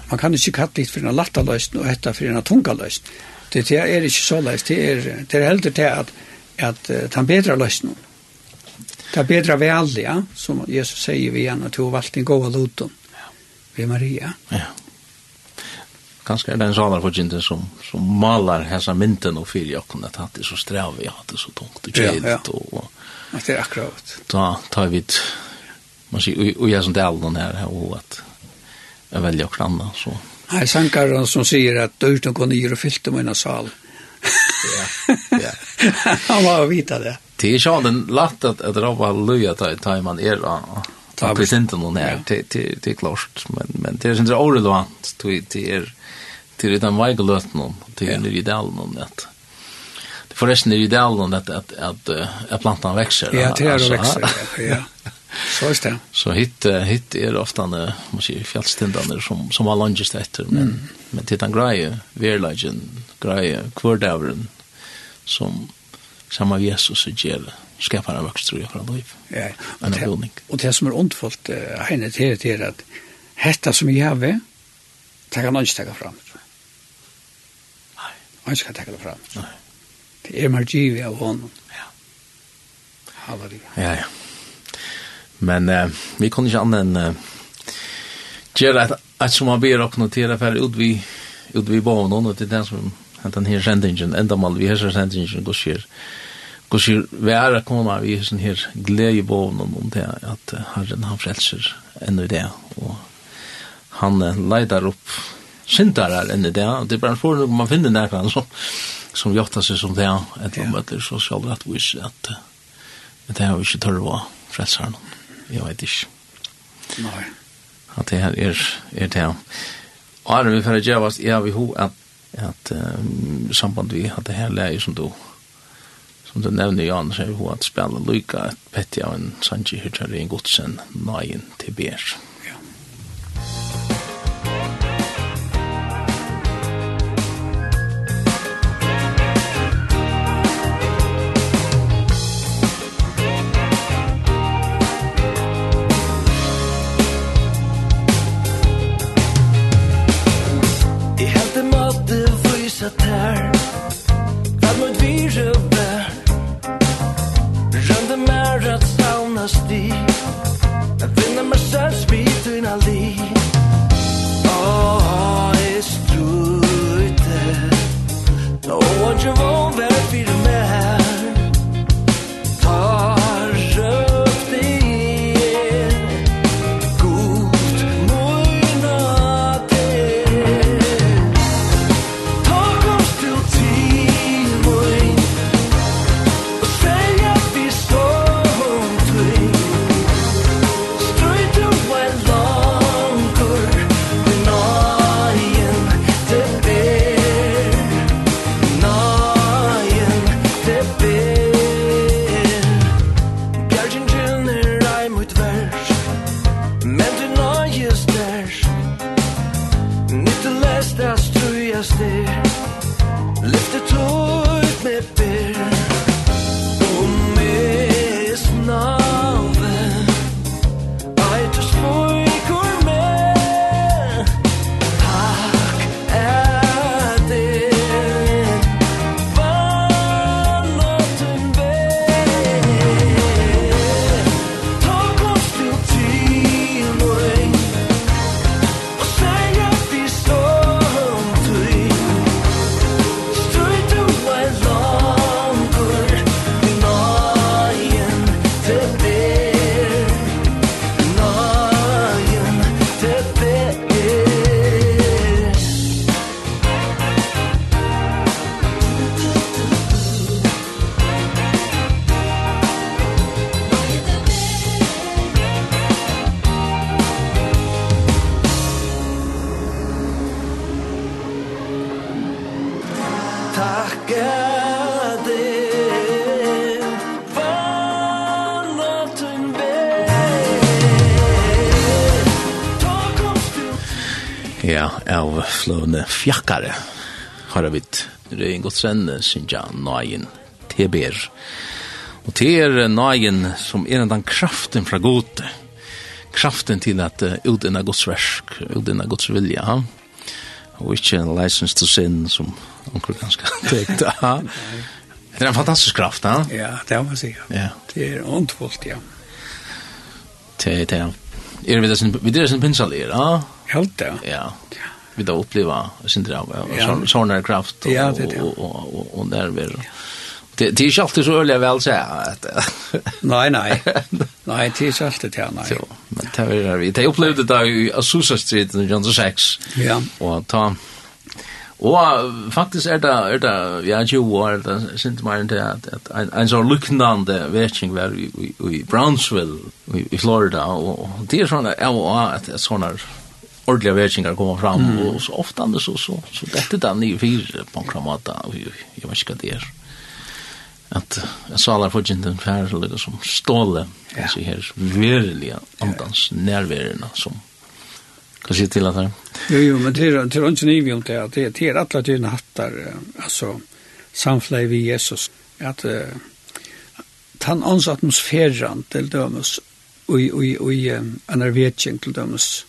Speaker 3: Man kan ikke kalle litt for en latta løsene og hetta for en tunga løsene. Det er ikke så løsene. Det er, det er heldig til at, at ta bedre løsene. Det er bedre vel, ja, som Jesus sier vi igjen, at hun valgte en god loton ja. ved Maria.
Speaker 1: Ja. Kanskje er det en salar for kjente som, som maler hessa mynten og fyrir jokken, at det er så strev, ja, det er så tungt og
Speaker 3: kjelt.
Speaker 1: Ja,
Speaker 3: ja.
Speaker 1: Og,
Speaker 3: at det er akkurat.
Speaker 1: Da tar vi et, man sier, og, jeg som del den her, og at jeg velger akkurat anna, så.
Speaker 3: Nei, sankaren som sier at dørten går nye og fylte med en sal.
Speaker 1: ja, ja. *laughs*
Speaker 3: Han var å vite det.
Speaker 1: Det är ju den lätt att att ropa luja ta ta man är då. ta present någon här till till till klart men men det är inte orelevant till till till den väglöt någon till en ideal någon det. det förresten är ju ideal någon att att att att plantan växer
Speaker 3: ja det är växer ja *laughs* så är det
Speaker 1: så hit hit är ofta när man ser fjällstindarna som som har lunges efter men men tittar grejer verlagen grejer kvardavren som samma Jesus och ger skapar en växt tror jag för liv.
Speaker 3: Ja. Och det, och det som är ondfullt henne till det är att hetta som jag har det kan inte ta fram.
Speaker 1: Nej.
Speaker 3: Han ska ta det fram.
Speaker 1: Nej.
Speaker 3: Det är mer givet av honom.
Speaker 1: Ja.
Speaker 3: Halleluja.
Speaker 1: Ja, ja. Men eh, vi kunde inte annan eh, göra att, att som man ber och notera för ut vi ut vi banan och det är den som att den här sändningen ända mal vi her sendingen går sker hvordan være kommer vi sånn her gledebån om det at Herren han frelser ennå i det og han leidar opp syndarar enn i det det er bare en forhold man finner nærkene som, som gjøtta seg som det et eller annet så skal det at vise at det har vi ikke tørre å frelse her noen jeg vet ikke
Speaker 3: nei.
Speaker 1: At det her er, er det og her er vi for å gjøre oss jeg vil ho at, at um, samband vi at det her leir som du som du nevner Jan, så er hun at spela lykka et petja av en Sanji Hirtjari en godsen nagen til Bjerg. slående fjakkare har vi Røyen Godsrenne, synes jeg, nøyen teber. Og til er nøyen som er den kraften fra gode. Kraften til at uh, utdina Guds versk, utdina Guds vilja. Ha? Og ikke en license to sin som onkel ganske *laughs* tekt. Det er en fantastisk kraft, ha?
Speaker 3: Ja, det må jeg si.
Speaker 1: Ja.
Speaker 3: Det er ondfullt, ja.
Speaker 1: Det er det. Er vi det sin, vi det sin pinsalir.
Speaker 3: Helt det.
Speaker 1: Ja. Ja vi då uppleva sin synder
Speaker 3: ja.
Speaker 1: sån sån kraft och
Speaker 3: ja, det, ja.
Speaker 1: och och och där vi Det det är ju alltid så öliga väl så att
Speaker 3: Nej nej. *laughs* Nej, det är ju alltid det nej.
Speaker 1: Så, men det var vi det upplevde det i Azusa Street i John 6.
Speaker 3: Ja.
Speaker 1: Och ta Og faktisk er det, er det ja, 20 år, det synes meg til at, at en, en sånn luknande vetting var i, i, i Brownsville i, i Florida, og det er sånn, ja, og at, at sånn er ordliga värdsingar komma fram
Speaker 3: mm.
Speaker 1: och så ofta det så så så detta där ni fyra på kramata och jag vet inte det är att jag sa alla för inte färre lite som ståle
Speaker 3: ja.
Speaker 1: så här verkliga andans närvärerna som kan se till att det
Speaker 3: jo jo men det är det är inte ni vi om det att det är till alla dina hattar alltså samfläj vi Jesus att han ans atmosfären till dömes och och och en arvetjing till dömes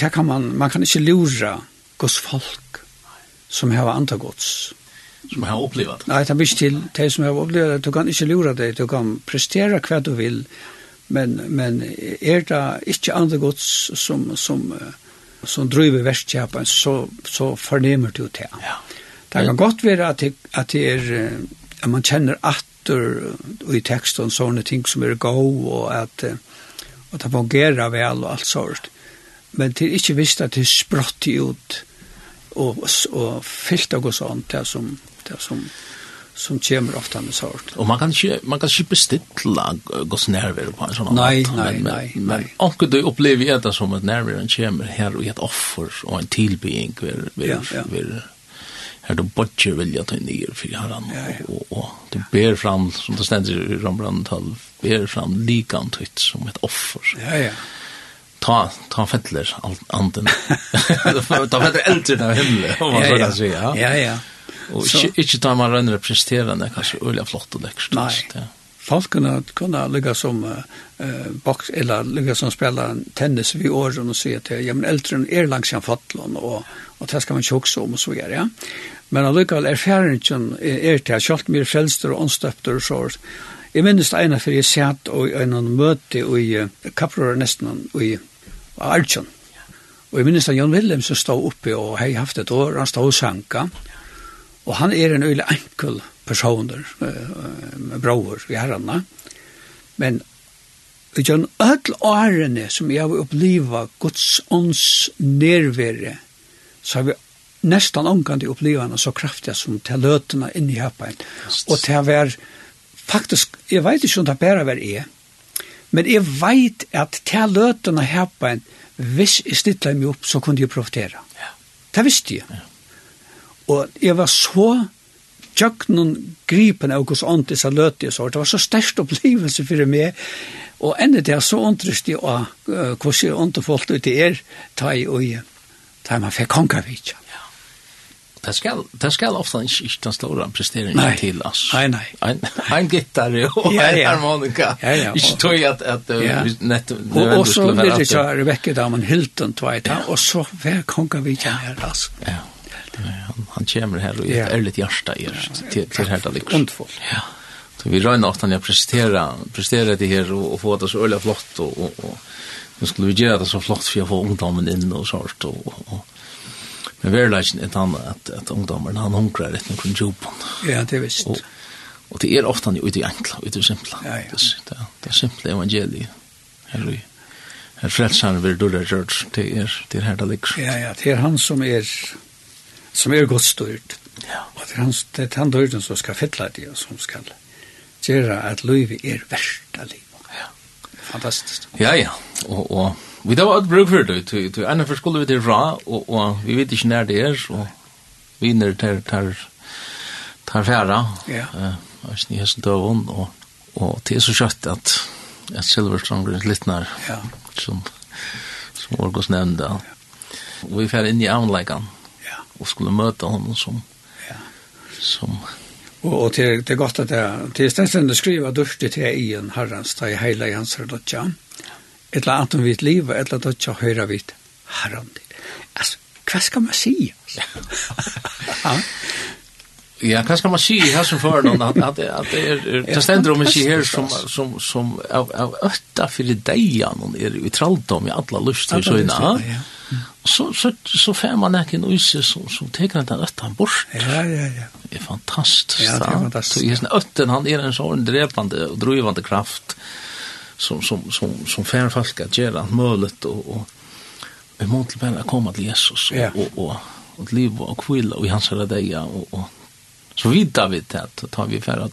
Speaker 3: det kan man, man kan ikke lura gos folk som har andre
Speaker 1: gods. Som har opplevd?
Speaker 3: Nei, det er ikke til de som har opplevd det. Du kan ikke lura det, du kan prestere hva du vil, men, men er det ikke andre gods som, som, som driver verskjapen, så, så fornemer du det.
Speaker 1: Ja.
Speaker 3: Det kan godt være at det, at det er at man kjenner atter i teksten sånne ting som er gå og at, at det fungerer vel og alt sånt men det er ikke visst at det sprått ut og, og fyllt av og sånt, det som, det som, som kommer ofta med sort.
Speaker 1: Og man kan ikke, man kan ikke bestilla gos nærvær på en sånn
Speaker 3: nei, nei, nei, nei.
Speaker 1: Men, men du opplever det som at nærværen kommer her og et offer og en tilbygging vil, vil,
Speaker 3: ja, ja.
Speaker 1: vil her du bodger vilja ta nyer for herran,
Speaker 3: ja, ja.
Speaker 1: og, og, du ber fram, som det stender i 12 ber fram likantøyt som et offer.
Speaker 3: Ja, ja
Speaker 1: ta ta fettler allt anden. *laughs* ta fettler eldre av himmelen, om man
Speaker 3: ja,
Speaker 1: så kan si Ja
Speaker 3: ja. ja.
Speaker 1: Og
Speaker 3: så...
Speaker 1: ikke, ikke ta man rönner presterande kanske öliga flott og lekkert.
Speaker 3: Nei.
Speaker 1: Ja.
Speaker 3: Folk kunne, kunne ligge som uh, box eller ligge som spelar tennis vid åren og se att ja men eldre er langs jag fattlon og, og det skal man ju också om og så gjøre, Ja. Men allikevel er erfaringen er til at kjalt mye frelster og åndstøpter og så, Jeg minnes det ene for jeg satt og en møte i kapprøret nesten og i av Arjun. Og jeg minnes at Jan Willem som stod oppe og hei haft et år, han stod og sanka. Og han er en øyelig enkel personer, med bror i herrene. Men Utan ødel årene som jeg har oppliva Guds ånds nervere, så har vi nästan omgående upplevande så kraftig som til løtene in i höpen. Och til å være, faktiskt, jag vet inte om det bare var Men jeg vet at til løtene her en, hvis jeg stittet meg opp, så kunne jeg profitera.
Speaker 1: Ja.
Speaker 3: Det visste jeg. Ja. Og jeg var så tjøk noen gripen av hos ånd til seg løtene så. Det var så størst opplevelse for meg. Og enda det er så åndrøst jeg av hvordan jeg åndte folk ut i er, ta i og ta i man fikk kongavitja
Speaker 1: det skal, det skal ofta ikke, ikke den store presteringen
Speaker 3: nei.
Speaker 1: til, altså.
Speaker 3: Nei, nei.
Speaker 1: En, en gitarre og
Speaker 3: ja, ja.
Speaker 1: en harmonika.
Speaker 3: Ja, ja.
Speaker 1: Ikke tog at, at
Speaker 3: ja.
Speaker 1: nett,
Speaker 3: og, og så blir det ikke Rebecca Damen Hilton tveit, ja. og så hver konga vi her, altså.
Speaker 1: Ja. Han, han kommer her og
Speaker 3: ja.
Speaker 1: er litt hjärsta i er, til, til her det ligger.
Speaker 3: Ondfull.
Speaker 1: Ja. Så vi røyner ofta når jeg presterer, presterer det her og, og får det så øyelig flott og, og, og nu skulle vi gjøre det så flott for jag får ungdommen inn og sånt og... og, og Men verleisen er et annet at, at ungdommerne, han hungrar rett noen jobben.
Speaker 3: Ja, det er visst.
Speaker 1: Og, og det er ofte han ute i enkla, ute i simpla.
Speaker 3: Ja, ja.
Speaker 1: Det, det, det er simpla evangeliet. Her, her frelsaren vil du det gjørs, det er, det er her det ligger.
Speaker 3: Ja, ja, det er han som er, som er godt styrt.
Speaker 1: Ja.
Speaker 3: Og det er han, det er han dyrten som skal fylla det, og som skal gjøre at livet er verst av livet.
Speaker 1: Ja.
Speaker 3: Fantastisk.
Speaker 1: Ja, ja, og, og Vi da var et bruk for det, til ene for skulle vi til ra, og, og vi vet ikke nær det er, og vi er tar, tar, tar fjæra,
Speaker 3: ja.
Speaker 1: uh, og sni hessen døvun, og, og det er så kjøtt at, at Silverstrand er litt nær,
Speaker 3: ja.
Speaker 1: som, som Orgos nevnte. Ja. Og vi fjæra inn i avnleggan,
Speaker 3: ja.
Speaker 1: og skulle møte honom som,
Speaker 3: ja.
Speaker 1: som,
Speaker 3: Og, og det, det er godt at det, det er stedet å skrive dørste til en herrens, det er heilig hans herrlotja. Ja eller annet vidt liv, eller annet ikke høyre vidt herren til. Altså, hva skal man si? ja. *laughs*
Speaker 1: Ja, hva skal man si her som for noen, at, at, at det er, det stender om ikke her som, som, som av, av øtta fyrir deian noen er i traldom i alle lyster, så innan,
Speaker 3: ja.
Speaker 1: Så, så, så får man ekki noe isse som, som teker den øtta bort.
Speaker 3: Ja, ja, ja.
Speaker 1: Det er fantastisk.
Speaker 3: Ja, det er fantastisk.
Speaker 1: Så, øtten, han er en sånn drepande og drøyvande kraft. Ja som som som som fär folk att göra möjligt och och vi måste bara komma till Jesus
Speaker 3: och
Speaker 1: och och, och liv och kvill och i hans rädda och och så vidare vi det att ta vi för att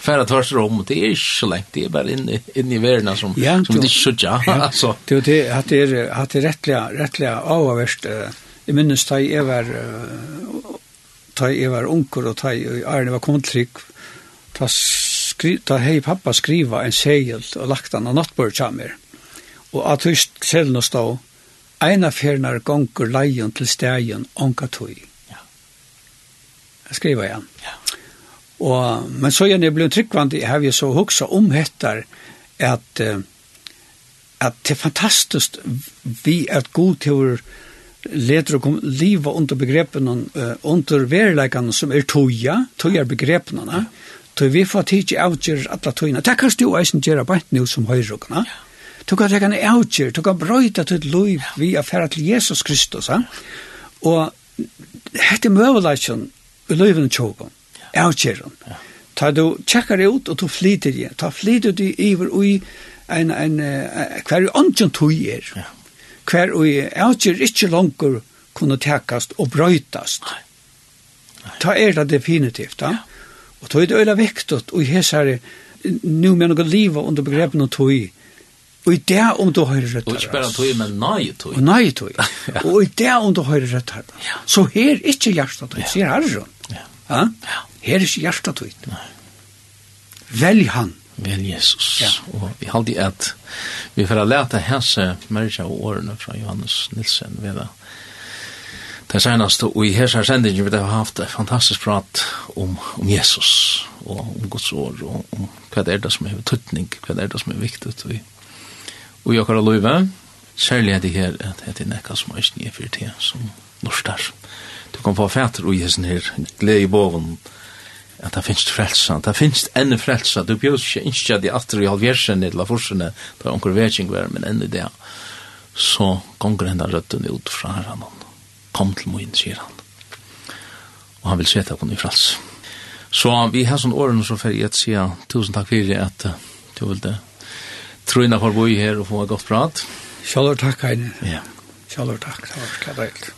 Speaker 1: färra tvärs om det är så länge det är bara inne in i världen som
Speaker 3: ja,
Speaker 1: som det så
Speaker 3: ja. *laughs*
Speaker 1: Alltså.
Speaker 3: Det det att det är att det rättliga rättliga avvärst i minnes ta i över ta i var onkel och ta i Arne var kontrikk tas skri, da hei pappa skriva en segel og lagt han av nattbord kjammer. Og at hos selen og stå, eina fernar gonger leion til stegen onka tøy.
Speaker 1: Ja.
Speaker 3: Jeg skriva igjen.
Speaker 1: Ja.
Speaker 3: Og, men så igjen jeg ble tryggvandig, har jeg så huksa om hettar at, at det er fantastisk vi at god til leder og liva under begrepen uh, under verleikene som er toja, toja er begrepene, ja. Tog vi får tidsi avgjør alla tøyna. Det kan du eisen gjøre bant nu som høyrukna. Ja. Du kan teka en avgjør, du kan brøyta til liv vi er færa til Jesus Kristus. Ja? Og hette møvelaisen i løyven tjogon, avgjøren. Ja. Ta du tjekkar ut og du flyter igjen. Ta flyter du iver ui en, en, hver ånden tøy er.
Speaker 1: Ja.
Speaker 3: Hver ui outjer ikke langer kunne tekast og brøytast. Ta er det definitivt. ha? ja Og tog er det øyla viktigt, og hesare, nu med noe liva under begrepen og tog, og i det om du høyre rett her.
Speaker 1: Og ikke bare tog, men nei tog.
Speaker 3: Og nei tog. Og i det om du høyre rett her. Så her er ikke hjertet tog, sier Herren.
Speaker 1: Ja.
Speaker 3: Ja? Her er ikke hjertet tog. Velg han.
Speaker 1: Vel Jesus.
Speaker 3: Ja.
Speaker 1: Og vi halde i at vi får lete hese merja og årene fra Johannes Nilsen ved det Det senaste og i här sendingen vi har haft et fantastisk prat om om Jesus og om Guds år, og om hva det er det som er tøtning, hva det er det som är viktigt og i jag løyve, særlig er det her, at det er nekka som er nye för det som norstar. Du kan få fäter och Jesus her, glädje i boven at det finnes frelsa, det finnes enne frelsa, du bjøs ikke innskja de atre i halvjersen eller forsene, det er onker vetsing men enne det, så gonger hendan røtten ut fra herren kom til min, sier han. Og han vil sette henne i frals. Så vi har sånne årene så fer jeg sier tusen takk for at uh, du vil det. Tror for å bo her og få et godt prat.
Speaker 3: Kjallur takk, Heine.
Speaker 1: Ja.
Speaker 3: Kjallur takk, det var skadeilt.